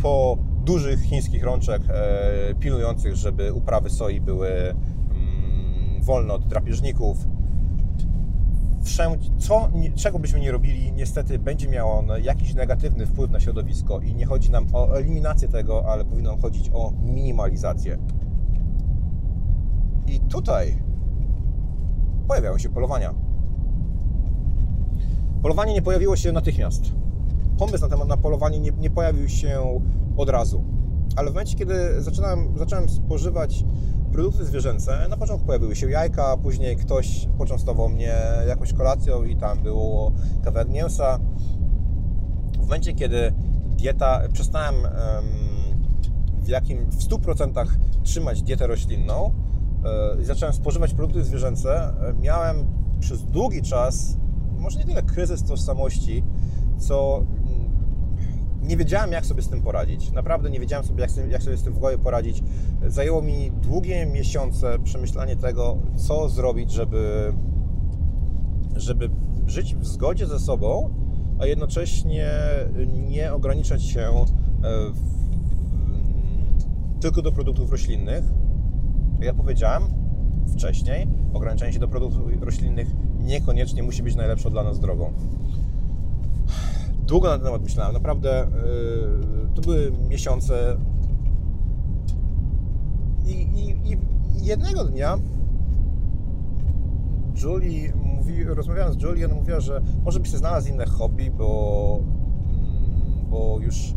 po dużych chińskich rączek e, pilnujących, żeby uprawy soi były mm, wolne od drapieżników. Wszędzie, co, czego byśmy nie robili, niestety będzie miało on jakiś negatywny wpływ na środowisko i nie chodzi nam o eliminację tego, ale powinno chodzić o minimalizację. I tutaj pojawiały się polowania. Polowanie nie pojawiło się natychmiast. Pomysł na temat na polowanie nie, nie pojawił się od razu. Ale w momencie, kiedy zaczynałem, zacząłem spożywać produkty zwierzęce, na początku pojawiły się jajka, później ktoś poczęstował mnie jakąś kolacją i tam było kawałek mięsa. W momencie, kiedy dieta, przestałem w jakim w 100% trzymać dietę roślinną, i zacząłem spożywać produkty zwierzęce, e, miałem przez długi czas, może nie tyle kryzys tożsamości, co mm, nie wiedziałem, jak sobie z tym poradzić. Naprawdę nie wiedziałem sobie, jak, sobie z tym w głowie poradzić. Zajęło mi długie miesiące przemyślanie tego, co zrobić, żeby, żeby żyć w zgodzie ze sobą, a jednocześnie nie ograniczać się e, w tylko do produktów roślinnych, ja powiedziałem wcześniej, ograniczenie się do produktów roślinnych niekoniecznie musi być najlepszą dla nas drogą. Długo na ten temat myślałem, naprawdę yy, to były miesiące i, i, i jednego dnia Julie mówi, rozmawiałem z Julie, ona mówiła, że może by się znalazł inne hobby, bo, mm, bo już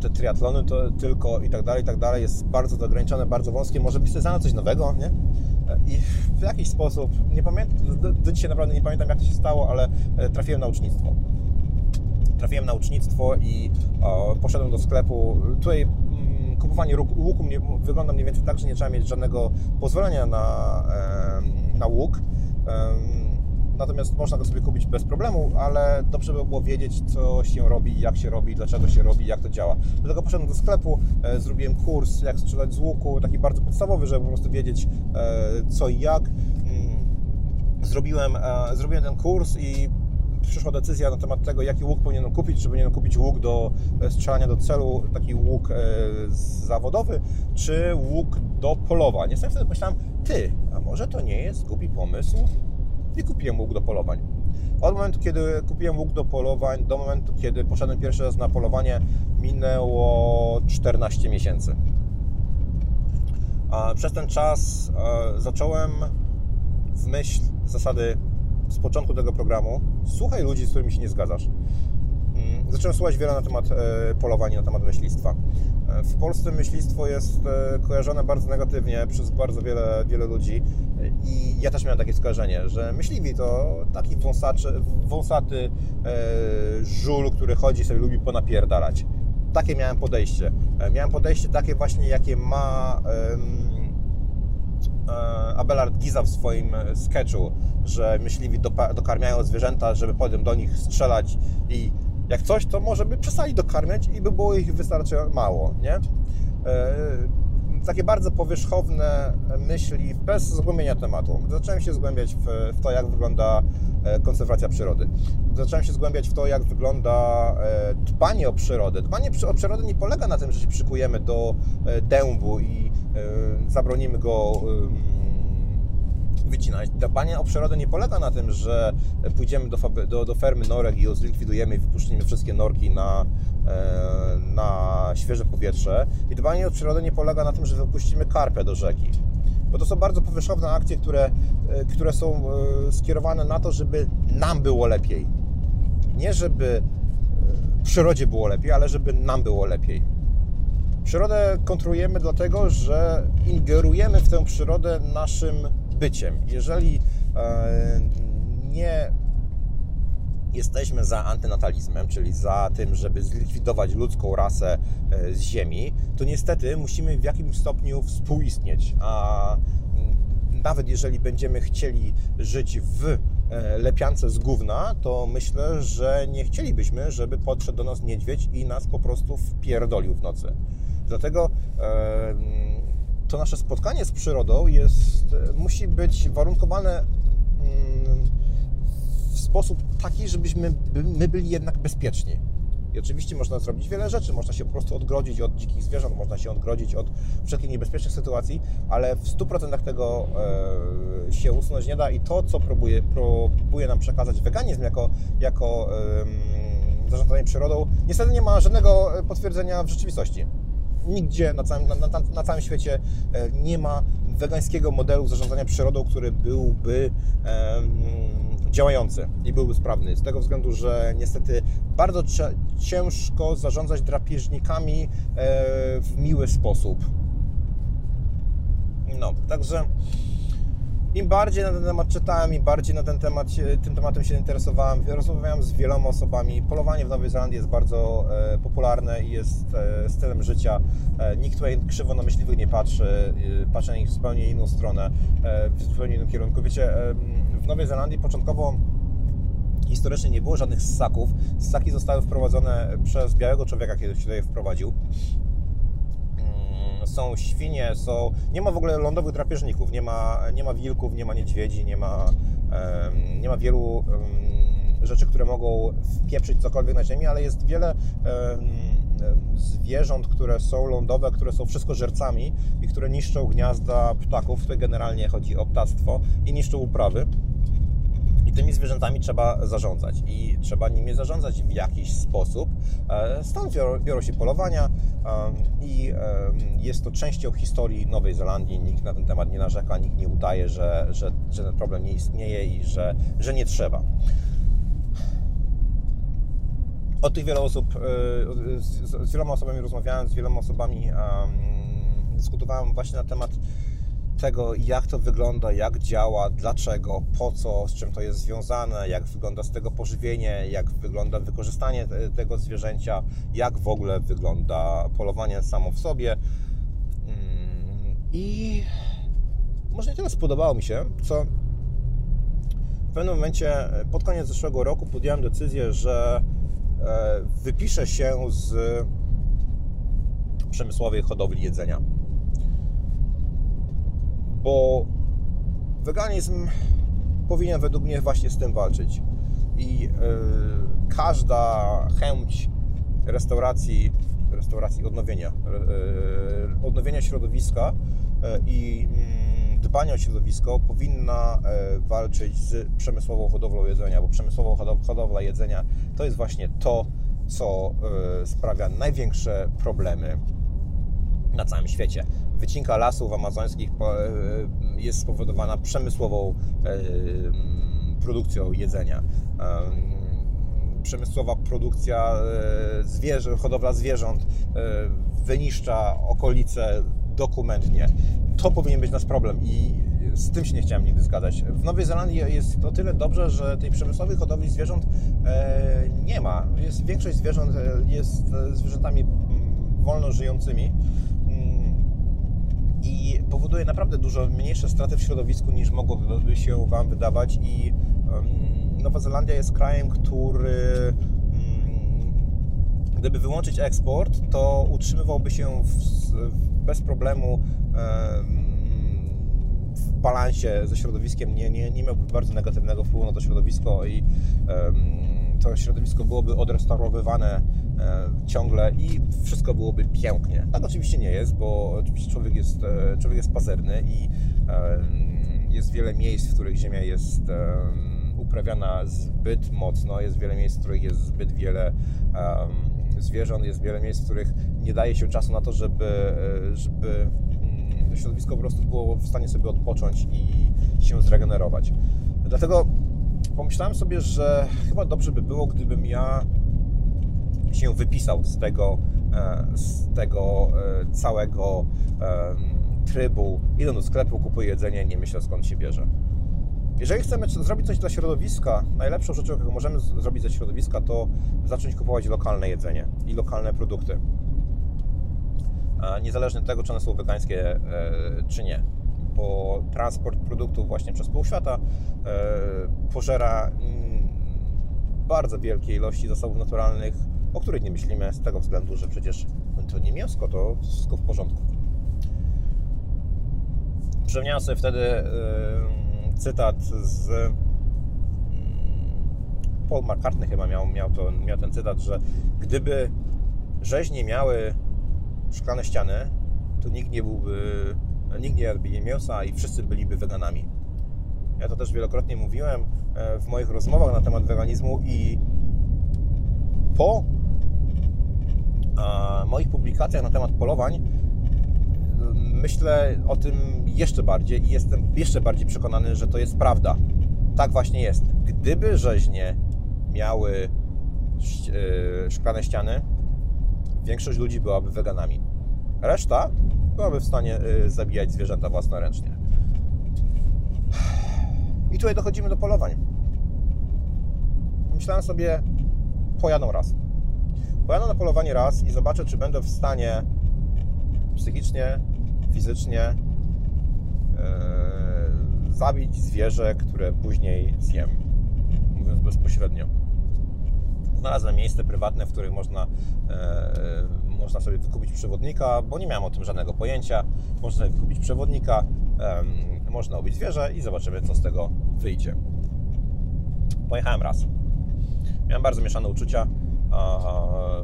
te triatlony to tylko i tak dalej, i tak dalej jest bardzo ograniczone, bardzo wąskie, może byś znalazł coś nowego, nie? I w jakiś sposób, nie pamiętam, do, do dzisiaj naprawdę nie pamiętam jak to się stało, ale e, trafiłem na ucznictwo. Trafiłem na ucznictwo i o, poszedłem do sklepu. Tutaj mm, kupowanie łuku mnie, wygląda mniej więcej tak, że nie trzeba mieć żadnego pozwolenia na, na łuk. Natomiast można go sobie kupić bez problemu, ale dobrze by było wiedzieć, co się robi, jak się robi, dlaczego się robi, jak to działa. Dlatego poszedłem do sklepu, e, zrobiłem kurs, jak strzelać z łuku, taki bardzo podstawowy, żeby po prostu wiedzieć, e, co i jak. Mm, zrobiłem, e, zrobiłem ten kurs i przyszła decyzja na temat tego, jaki łuk powinienem kupić, czy powinienem kupić łuk do strzelania do celu, taki łuk zawodowy, czy łuk do polowań. Niestety wtedy myślałem, ty, a może to nie jest głupi pomysł, i kupiłem łuk do polowań. Od momentu, kiedy kupiłem łuk do polowań, do momentu, kiedy poszedłem pierwszy raz na polowanie, minęło 14 miesięcy. A przez ten czas e, zacząłem w myśl zasady z początku tego programu słuchaj ludzi, z którymi się nie zgadzasz. Mm, zacząłem słuchać wiele na temat e, polowań, na temat myślistwa. E, w Polsce myślistwo jest e, kojarzone bardzo negatywnie przez bardzo wiele, wiele ludzi i ja też miałem takie skojarzenie, że myśliwi to taki wąsaczy, wąsaty żul, który chodzi sobie lubi ponapierdalać. Takie miałem podejście. Miałem podejście takie właśnie, jakie ma Abelard Giza w swoim sketchu, że myśliwi dokarmiają zwierzęta, żeby potem do nich strzelać i jak coś, to może by przestali dokarmiać i by było ich wystarczająco mało, nie? E, takie bardzo powierzchowne myśli, bez zgłębienia tematu. Zacząłem się zgłębiać w, w, to, jak wygląda e, konserwacja przyrody. Zacząłem się zgłębiać w to, jak wygląda e, dbanie o przyrodę. Dbanie o przyrodę nie polega na tym, że się przykujemy do dębu i zabronimy go wycinać. Dbanie o przyrodę nie polega na tym, że pójdziemy do, do, do fermy norek i ją zlikwidujemy i wypuścimy wszystkie norki na, e, na świeże powietrze. I dbanie o przyrodę nie polega na tym, że wypuścimy karpę do rzeki. Bo to są bardzo powierzchowne akcje, które, e, które są e, skierowane na to, żeby nam było lepiej. Nie żeby przyrodzie było lepiej, ale żeby nam było lepiej. Przyrodę kontrolujemy dlatego, że ingerujemy w tę przyrodę naszym byciem. Jeżeli e, nie jesteśmy za antynatalizmem, czyli za tym, żeby zlikwidować ludzką rasę e, z Ziemi, to niestety musimy w jakimś stopniu współistnieć. A nawet jeżeli będziemy chcieli żyć w e, lepiance z gówna, to myślę, że nie chcielibyśmy, żeby podszedł do nas niedźwiedź i nas po prostu wpierdolił w nocy. Dlatego to nasze spotkanie z przyrodą jest, e, musi być warunkowane mm, w sposób taki, żebyśmy my byli jednak bezpieczni. I oczywiście można zrobić wiele rzeczy, można się po prostu odgrodzić od dzikich zwierząt, można się odgrodzić od wszelkich niebezpiecznych sytuacji, ale w 100% tego e, się usunąć nie da. I to, co próbuje, próbuje nam przekazać weganizm jako, jako e, zarządzanie przyrodą, niestety nie ma żadnego potwierdzenia w rzeczywistości nigdzie na całym, na, na, na całym świecie e, nie ma wegańskiego modelu zarządzania przyrodą, który byłby działający i byłby sprawny. Z tego względu, że niestety bardzo ciężko zarządzać drapieżnikami e, w miły sposób. No, także im bardziej na ten temat czytałem, im bardziej na ten temat, tym tematem się interesowałem, rozmawiałem z wieloma osobami. Polowanie w Nowej Zelandii jest bardzo e, popularne i jest e, stylem życia. E, nikt tutaj krzywo na myśliwych nie patrzy, e, patrzy na nich w zupełnie inną stronę, e, w zupełnie innym kierunku. Wiecie, e, w Nowej Zelandii początkowo historycznie nie było żadnych ssaków. Ssaki zostały wprowadzone przez białego człowieka, kiedy się tutaj wprowadził są świnie, są... Nie ma w ogóle lądowych drapieżników, nie ma, nie ma wilków, nie ma niedźwiedzi, nie ma, um, nie ma wielu um, rzeczy, które mogą wpieprzyć cokolwiek na ziemi, ale jest wiele zwierząt, które są lądowe, które są wszystkożercami i które niszczą gniazda ptaków. Tutaj generalnie chodzi o ptactwo i niszczą uprawy. Tymi zwierzętami trzeba zarządzać i trzeba nimi zarządzać w jakiś sposób. E, stąd biorą się polowania i jest to częścią historii Nowej Zelandii. Nikt na ten temat nie narzeka, nikt nie udaje, że, że, że ten problem nie istnieje i że, że nie trzeba. Od tych wielu osób, e, z, wieloma osobami rozmawiałem, z wieloma osobami dyskutowałem właśnie na temat tego, jak to wygląda, jak działa, dlaczego, po co, z czym to jest związane, jak wygląda z tego pożywienie, jak wygląda wykorzystanie tego zwierzęcia, jak w ogóle wygląda polowanie samo w sobie. Mm, I może nie tyle spodobało mi się, co w pewnym momencie, pod koniec zeszłego roku, podjąłem decyzję, że e, wypiszę się z przemysłowej hodowli jedzenia bo weganizm powinien według mnie właśnie z tym walczyć. I yy, każda chęć restauracji, restauracji odnowienia, yy, odnowienia środowiska yy, i mm, dbania o środowisko powinna walczyć z przemysłową hodowlą jedzenia, bo przemysłowa hodowla jedzenia to jest właśnie to, co sprawia największe problemy na całym świecie wycinka lasów amazońskich e, jest spowodowana przemysłową e, produkcją jedzenia. Przemysłowa produkcja e, zwierzę, hodowla zwierząt wyniszcza okolice dokumentnie. To powinien być nasz problem i z tym się nie chciałem nigdy zgadać. W Nowej Zelandii jest o tyle dobrze, że tej przemysłowej hodowli zwierząt nie ma. Jest, większość zwierząt jest zwierzętami wolno żyjącymi i powoduje naprawdę dużo mniejsze straty w środowisku niż mogłoby się Wam wydawać. I Nowa Zelandia jest krajem, który mm, gdyby wyłączyć eksport, to utrzymywałby się w, bez problemu w balansie ze środowiskiem, nie, nie, nie miałby bardzo negatywnego wpływu na to środowisko i to środowisko byłoby odrestaurowywane ciągle i wszystko byłoby pięknie. Tak oczywiście nie jest, bo oczywiście człowiek jest, e, człowiek jest pazerny i jest wiele miejsc, w których ziemia jest uprawiana zbyt mocno, jest wiele miejsc, w których jest zbyt wiele zwierząt, jest wiele miejsc, w których nie daje się czasu na to, żeby, e, żeby mm, środowisko po prostu było w stanie sobie odpocząć i się zregenerować. Dlatego pomyślałem sobie, że chyba dobrze by było, gdybym ja się wypisał z tego, e, z tego e, całego trybu. Idę do sklepu, kupuję jedzenie, nie myślę skąd się bierze. Jeżeli chcemy zrobić coś dla środowiska, najlepszą rzeczą, jaką możemy zrobić dla środowiska, to zacząć kupować lokalne jedzenie i lokalne produkty. Niezależnie od tego, czy one są wegańskie, e, czy nie bo transport produktów właśnie przez pół świata e, pożera mm, bardzo wielkie ilości zasobów naturalnych, o których nie myślimy z tego względu, że przecież to nie mięsko, to wszystko w porządku. Przypomniałem sobie wtedy cytat z mm, Paul McCartney chyba miał, miał, to, miał ten cytat, że gdyby rzeźnie miały szklane ściany, to nikt nie byłby nikt nie jadłby mięsa i wszyscy byliby weganami. Ja to też wielokrotnie mówiłem e, w moich rozmowach na temat weganizmu i po moich publikacjach na temat polowań myślę o tym jeszcze bardziej i jestem jeszcze bardziej przekonany, że to jest prawda. Tak właśnie jest. Gdyby rzeźnie miały e, szklane ściany, większość ludzi byłaby weganami. Reszta byłaby w stanie zabijać zwierzęta własnoręcznie. I tutaj dochodzimy do polowań. Myślałem sobie, pojadą raz. Pojadę na polowanie raz i zobaczę, czy będę w stanie psychicznie, fizycznie yy, zabić zwierzę, które później zjem. Mówiąc bezpośrednio. Znalazłem miejsce prywatne, w którym można yy, można sobie wykupić przewodnika, bo nie miałem o tym żadnego pojęcia. Można sobie wykupić przewodnika, można ubić zwierzę i zobaczymy, co z tego wyjdzie. Pojechałem raz. Miałem bardzo mieszane uczucia.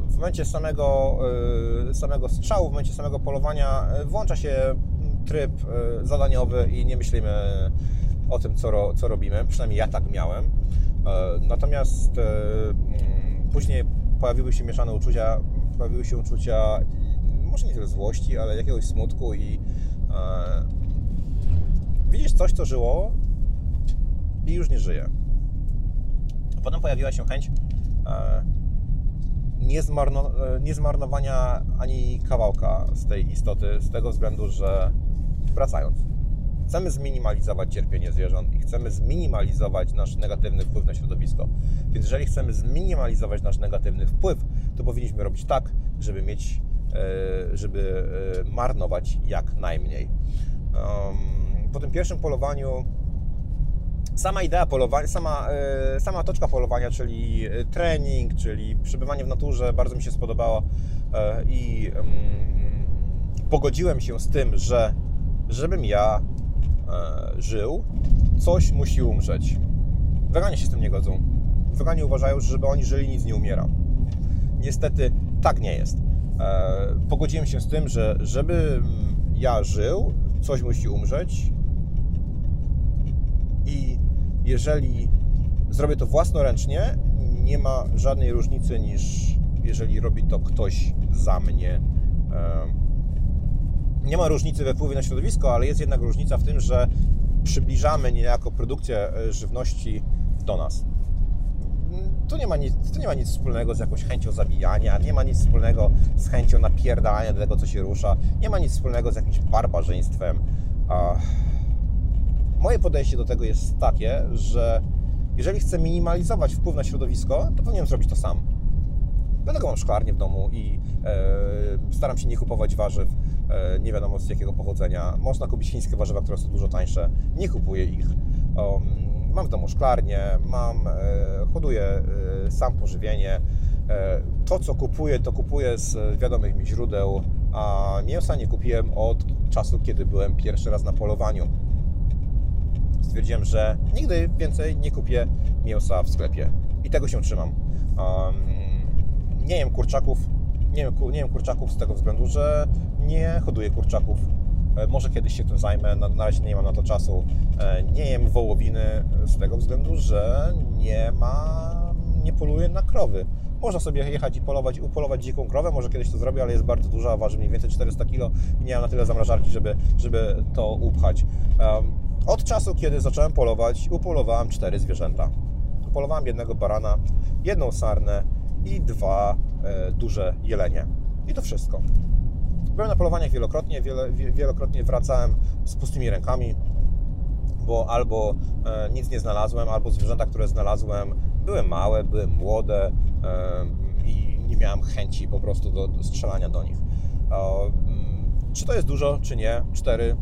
W momencie samego, samego strzału, w momencie samego polowania włącza się tryb zadaniowy i nie myślimy o tym, co, co robimy. Przynajmniej ja tak miałem. Natomiast później pojawiły się mieszane uczucia, pojawiły się uczucia może nie tyle złości, ale jakiegoś smutku i e, widzisz coś, co żyło i już nie żyje. Potem pojawiła się chęć e, niezmarno, e, niezmarnowania ani kawałka z tej istoty, z tego względu, że wracając, chcemy zminimalizować cierpienie zwierząt i chcemy zminimalizować nasz negatywny wpływ na środowisko. Więc jeżeli chcemy zminimalizować nasz negatywny wpływ, to powinniśmy robić tak, żeby mieć E, żeby e, marnować jak najmniej. Po tym pierwszym polowaniu sama idea polowania, sama, e, sama toczka polowania, czyli trening, czyli przebywanie w naturze bardzo mi się spodobało i pogodziłem się z tym, że żebym ja żył, coś musi umrzeć. Weganie się z tym nie godzą. Weganie uważają, że żeby oni żyli, nic nie umiera. Niestety tak nie jest. E, pogodziłem się z tym, że żeby ja żył, coś musi umrzeć jeżeli zrobię to własnoręcznie, nie ma żadnej różnicy niż jeżeli robi to ktoś za mnie. Nie ma różnicy we wpływie na środowisko, ale jest jednak różnica w tym, że przybliżamy niejako produkcję e, żywności do nas to nie, ma nic, to nie ma nic wspólnego z jakąś chęcią zabijania, nie ma nic wspólnego z chęcią napierdania do tego, co się rusza, nie ma nic wspólnego z jakimś barbarzyństwem. Moje podejście do tego jest takie, że jeżeli chcę minimalizować wpływ na środowisko, to powinienem zrobić to sam. Dlatego mam szklarnię w domu i e, staram się nie kupować warzyw, e, nie wiadomo z jakiego pochodzenia. Można kupić chińskie warzywa, które są dużo tańsze. Nie kupuję ich. Um, mam w domu szklarnię, mam, e, hoduję e, sam pożywienie. E, to, co kupuję, to kupuję z wiadomych mi źródeł, a mięsa nie kupiłem od czasu, kiedy byłem pierwszy raz na polowaniu. Stwierdziłem, że nigdy więcej nie kupię mięsa w sklepie i tego się trzymam. nie jem kurczaków, nie jem, nie jem kurczaków z tego względu, że nie hoduję kurczaków E, może kiedyś się tym zajmę, na, na razie nie mam na to czasu. E, nie jem wołowiny z tego względu, że nie ma, nie poluję na krowy. Można sobie jechać i polować, upolować dziką krowę, może kiedyś to zrobię, ale jest bardzo duża, waży mniej więcej 400 kg i nie mam na tyle zamrażarki, żeby, żeby to upchać. Od czasu, kiedy zacząłem polować, upolowałem cztery zwierzęta. Upolowałem jednego barana, jedną sarnę i dwa e, duże jelenie. I to wszystko. Byłem na polowaniach wielokrotnie, wiele, wielokrotnie wracałem z pustymi rękami, bo albo e, nic nie znalazłem, albo zwierzęta, które znalazłem, były małe, były młode e, i nie miałem chęci po prostu do, do strzelania do nich. E, czy to jest dużo, czy nie? Cztery?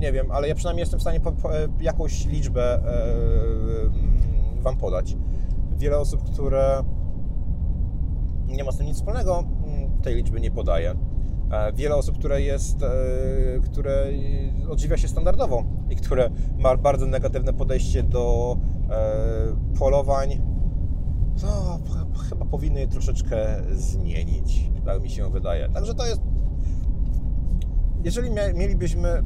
Nie wiem, ale ja przynajmniej jestem w stanie po, po, e, jakąś liczbę e, Wam podać. Wiele osób, które nie ma z tym nic wspólnego, tej liczby nie podaje. E, wiele osób, które jest, e, które odżywia się standardowo i które ma bardzo negatywne podejście do e, polowań, to chyba powinny je troszeczkę zmienić, tak mi się wydaje. Także to jest jeżeli mielibyśmy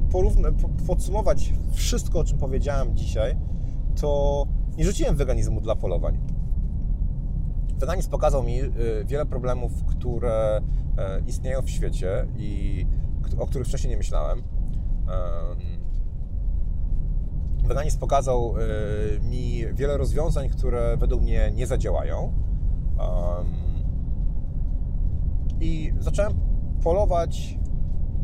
podsumować wszystko, o czym powiedziałem dzisiaj, to nie rzuciłem weganizmu dla polowań. Weganizm pokazał mi y, wiele problemów, które e, istnieją w świecie i o których wcześniej nie myślałem. Weganizm pokazał y, mi wiele rozwiązań, które według mnie nie zadziałają. I zacząłem polować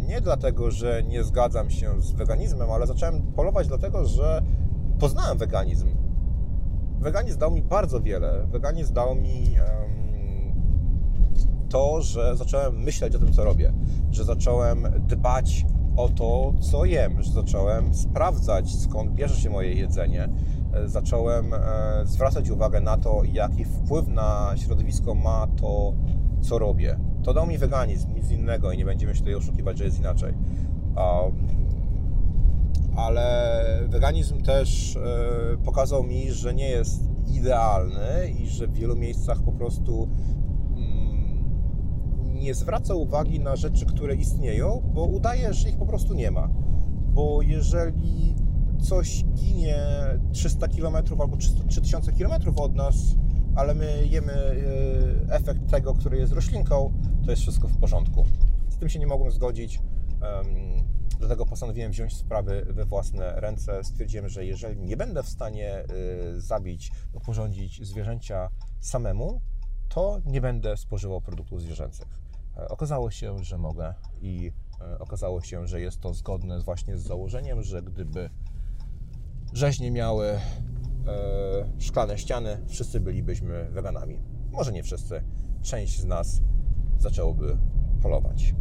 nie dlatego, że nie zgadzam się z weganizmem, ale zacząłem polować dlatego, że poznałem weganizm weganizm dał mi bardzo wiele. Weganizm dał mi to, że zacząłem myśleć o tym, co robię, że zacząłem dbać o to, co jem, że zacząłem sprawdzać, skąd bierze się moje jedzenie. E, zacząłem e, zwracać uwagę na to, jaki wpływ na środowisko ma to, co robię. To dał mi weganizm, nic innego i nie będziemy się tutaj oszukiwać, że jest inaczej ale weganizm też e, pokazał mi, że nie jest idealny i że w wielu miejscach po prostu nie zwraca uwagi na rzeczy, które istnieją, bo udaje, że ich po prostu nie ma. Bo jeżeli coś ginie 300 km albo 3000 km od nas, ale my jemy e, efekt tego, który jest roślinką, to jest wszystko w porządku. Z tym się nie mogłem zgodzić. Dlatego postanowiłem wziąć sprawy we własne ręce. Stwierdziłem, że jeżeli nie będę w stanie e, zabić, porządzić zwierzęcia samemu, to nie będę spożywał produktów zwierzęcych. E, okazało się, że mogę i okazało się, że jest to zgodne właśnie z założeniem, że gdyby rzeźnie miały szklane ściany, wszyscy bylibyśmy weganami. Może nie wszyscy, część z nas zaczęłoby polować.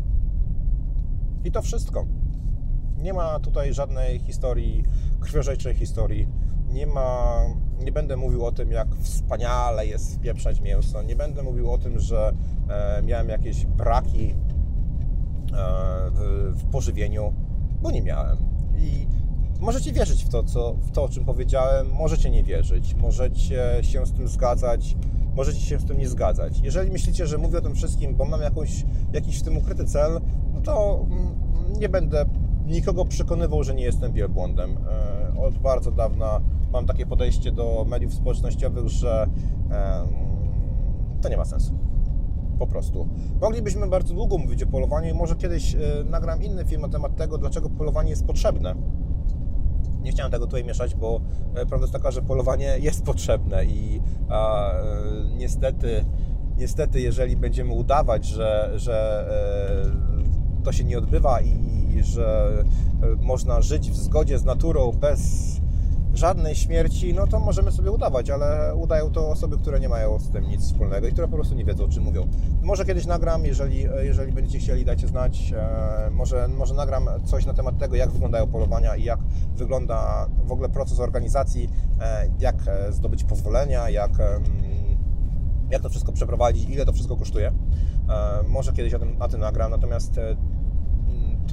I to wszystko. Nie ma tutaj żadnej historii, krwiożejczej historii. Nie ma, nie będę mówił o tym, jak wspaniale jest wpieprzać mięso. Nie będę mówił o tym, że e, miałem jakieś braki e, w, w pożywieniu, bo nie miałem. I Możecie wierzyć w to, co, w to, o czym powiedziałem, możecie nie wierzyć, możecie się z tym zgadzać, możecie się z tym nie zgadzać. Jeżeli myślicie, że mówię o tym wszystkim, bo mam jakąś, jakiś w tym ukryty cel, no to mm, nie będę nikogo przekonywał, że nie jestem wielbłądem. E, od bardzo dawna mam takie podejście do mediów społecznościowych, że to nie ma sensu. Po prostu. Moglibyśmy bardzo długo mówić o polowaniu i może kiedyś e, nagram inny film na temat tego, dlaczego polowanie jest potrzebne nie chciałem tego tutaj mieszać, bo e, prawda jest taka, że polowanie jest potrzebne i a, e, niestety, niestety, jeżeli będziemy udawać, że, że e, to się nie odbywa i że można żyć w zgodzie z naturą bez żadnej śmierci, no to możemy sobie udawać, ale udają to osoby, które nie mają z tym nic wspólnego i które po prostu nie wiedzą, o czym mówią. Może kiedyś nagram, jeżeli, jeżeli będziecie chcieli, dajcie znać. E, może, może nagram coś na temat tego, jak wyglądają polowania i jak wygląda w ogóle proces organizacji, e, jak e, zdobyć pozwolenia, jak, jak to wszystko przeprowadzić, ile to wszystko kosztuje. Może kiedyś o tym, o tym nagram, natomiast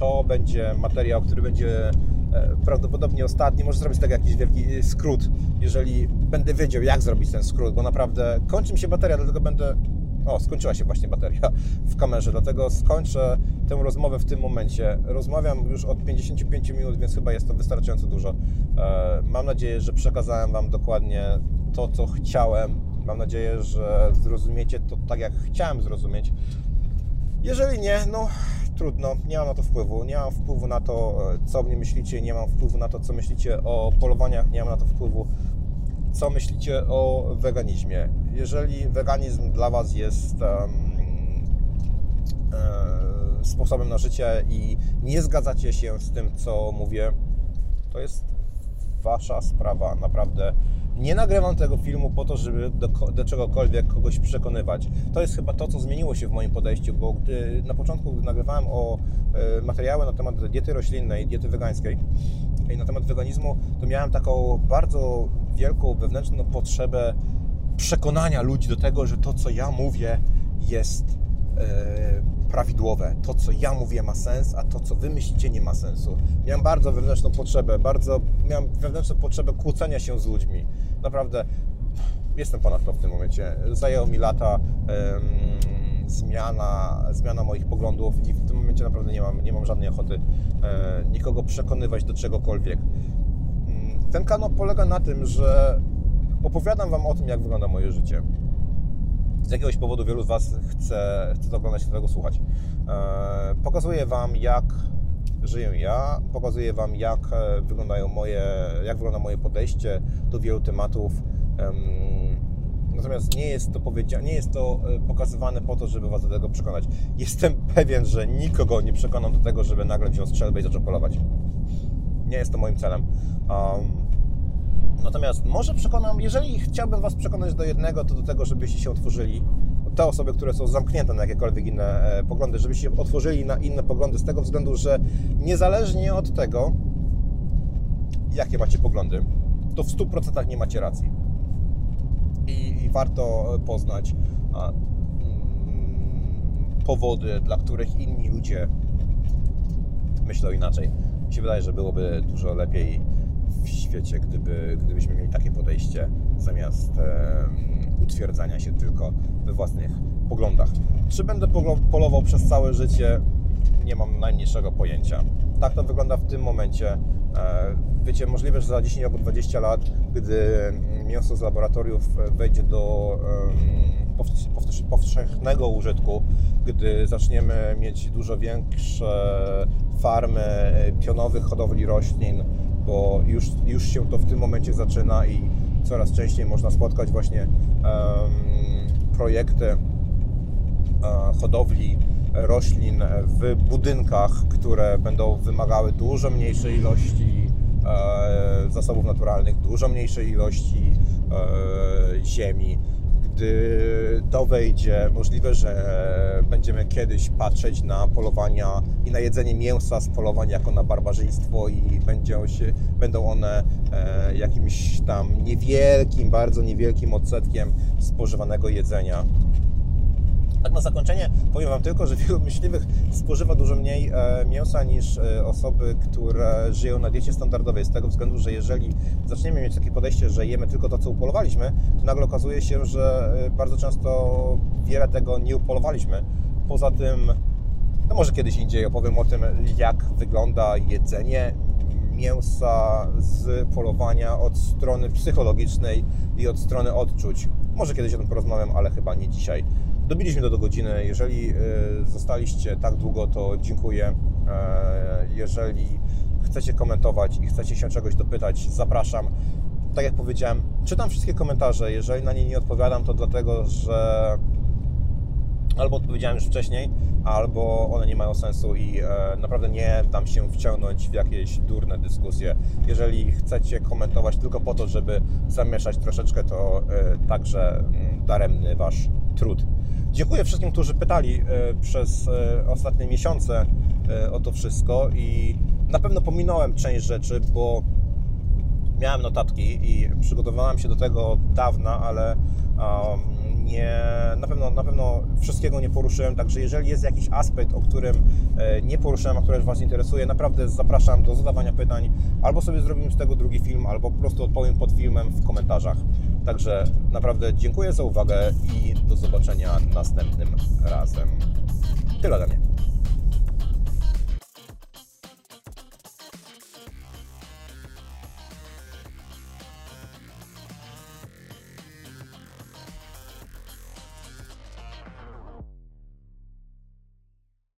to będzie materiał, który będzie E, prawdopodobnie ostatni, może zrobić tak jakiś wielki e, skrót, jeżeli będę wiedział, jak zrobić ten skrót, bo naprawdę kończy mi się bateria, dlatego będę... O, skończyła się właśnie bateria w kamerze, dlatego skończę tę rozmowę w tym momencie. Rozmawiam już od 55 minut, więc chyba jest to wystarczająco dużo. E, mam nadzieję, że przekazałem Wam dokładnie to, co chciałem. Mam nadzieję, że zrozumiecie to tak, jak chciałem zrozumieć. Jeżeli nie, no trudno, nie mam na to wpływu. Nie mam wpływu na to, co o mnie myślicie, nie mam wpływu na to, co myślicie o polowaniach, nie mam na to wpływu, co myślicie o weganizmie. Jeżeli weganizm dla Was jest um, e, sposobem na życie i nie zgadzacie się z tym, co mówię, to jest Wasza sprawa, naprawdę. Nie nagrywam tego filmu po to, żeby do, do, czegokolwiek kogoś przekonywać. To jest chyba to, co zmieniło się w moim podejściu, bo gdy na początku gdy nagrywałem o e, materiały na temat diety roślinnej, diety wegańskiej i na temat weganizmu, to miałem taką bardzo wielką wewnętrzną potrzebę przekonania ludzi do tego, że to, co ja mówię, jest e, prawidłowe. To, co ja mówię, ma sens, a to, co wy myślicie, nie ma sensu. Miałem bardzo wewnętrzną potrzebę, bardzo miałem wewnętrzną potrzebę kłócenia się z ludźmi. Naprawdę jestem ponad to w tym momencie. Zajęło mi lata zmiana, zmiana moich poglądów i w tym momencie naprawdę nie mam, nie mam żadnej ochoty e, nikogo przekonywać do czegokolwiek. Mm, ten kanał polega na tym, że opowiadam Wam o tym, jak wygląda moje życie z jakiegoś powodu wielu z Was chce, chce oglądać, chce tego słuchać. E, pokazuję Wam, jak żyję ja, pokazuję Wam, jak e, wyglądają moje, jak wygląda moje podejście do wielu tematów. Natomiast nie jest to powiedziane, nie jest to e, pokazywane po to, żeby Was do tego przekonać. Jestem pewien, że nikogo nie przekonam do tego, żeby nagle wziął strzelbę i zaczął polować. Nie jest to moim celem. Um, Natomiast może przekonam, jeżeli chciałbym Was przekonać do jednego, to do tego, żebyście się otworzyli. Te osoby, które są zamknięte na jakiekolwiek inne e, poglądy, żebyście się otworzyli na inne poglądy z tego względu, że niezależnie od tego, jakie macie poglądy, to w 100% nie macie racji. I, i warto poznać a, mm, powody, dla których inni ludzie myślą inaczej. Mi się wydaje, że byłoby dużo lepiej w świecie, gdyby, gdybyśmy mieli takie podejście zamiast e, utwierdzania się tylko we własnych poglądach. Czy będę polował przez całe życie? Nie mam najmniejszego pojęcia. Tak to wygląda w tym momencie. E, wiecie, możliwe, że za 10 albo 20 lat, gdy mięso z laboratoriów wejdzie do powszechnego użytku, gdy zaczniemy mieć dużo większe farmy pionowych hodowli roślin, bo już, już się to w tym momencie zaczyna i coraz częściej można spotkać właśnie projekty um, hodowli roślin w budynkach, które będą wymagały dużo mniejszej ilości e, zasobów naturalnych, dużo mniejszej ilości e, ziemi. Gdy to wejdzie, możliwe, że będziemy kiedyś patrzeć na polowania i na jedzenie mięsa z polowań jako na barbarzyństwo i będą, się, będą one e, jakimś tam niewielkim, bardzo niewielkim odsetkiem spożywanego jedzenia. Tak na zakończenie powiem Wam tylko, że wielu myśliwych spożywa dużo mniej e, mięsa niż e, osoby, które żyją na diecie standardowej. Z tego względu, że jeżeli zaczniemy mieć takie podejście, że jemy tylko to, co upolowaliśmy, to nagle okazuje się, że e, bardzo często wiele tego nie upolowaliśmy. Poza tym, no może kiedyś indziej opowiem o tym, jak wygląda jedzenie mięsa z polowania od strony psychologicznej i od strony odczuć. Może kiedyś o tym porozmawiam, ale chyba nie dzisiaj. Dobiliśmy do, do godziny. Jeżeli e, zostaliście tak długo, to dziękuję. E, jeżeli chcecie komentować i chcecie się czegoś dopytać, zapraszam. Tak jak powiedziałem, czytam wszystkie komentarze. Jeżeli na nie nie odpowiadam, to dlatego, że albo odpowiedziałem już wcześniej, albo one nie mają sensu i e, naprawdę nie dam się wciągnąć w jakieś durne dyskusje. Jeżeli chcecie komentować tylko po to, żeby zamieszać troszeczkę, to także mm, daremny Wasz trud. Dziękuję wszystkim, którzy pytali e, przez e, ostatnie miesiące e, o to wszystko i na pewno pominąłem część rzeczy, bo miałem notatki i przygotowałem się do tego dawna, ale nie, na, pewno, na pewno wszystkiego nie poruszyłem, także jeżeli jest jakiś aspekt, o którym nie poruszyłem, a który Was interesuje, naprawdę zapraszam do zadawania pytań, albo sobie zrobimy z tego drugi film, albo po prostu odpowiem pod filmem w komentarzach. Także naprawdę dziękuję za uwagę i do zobaczenia następnym razem. Tyle ode mnie.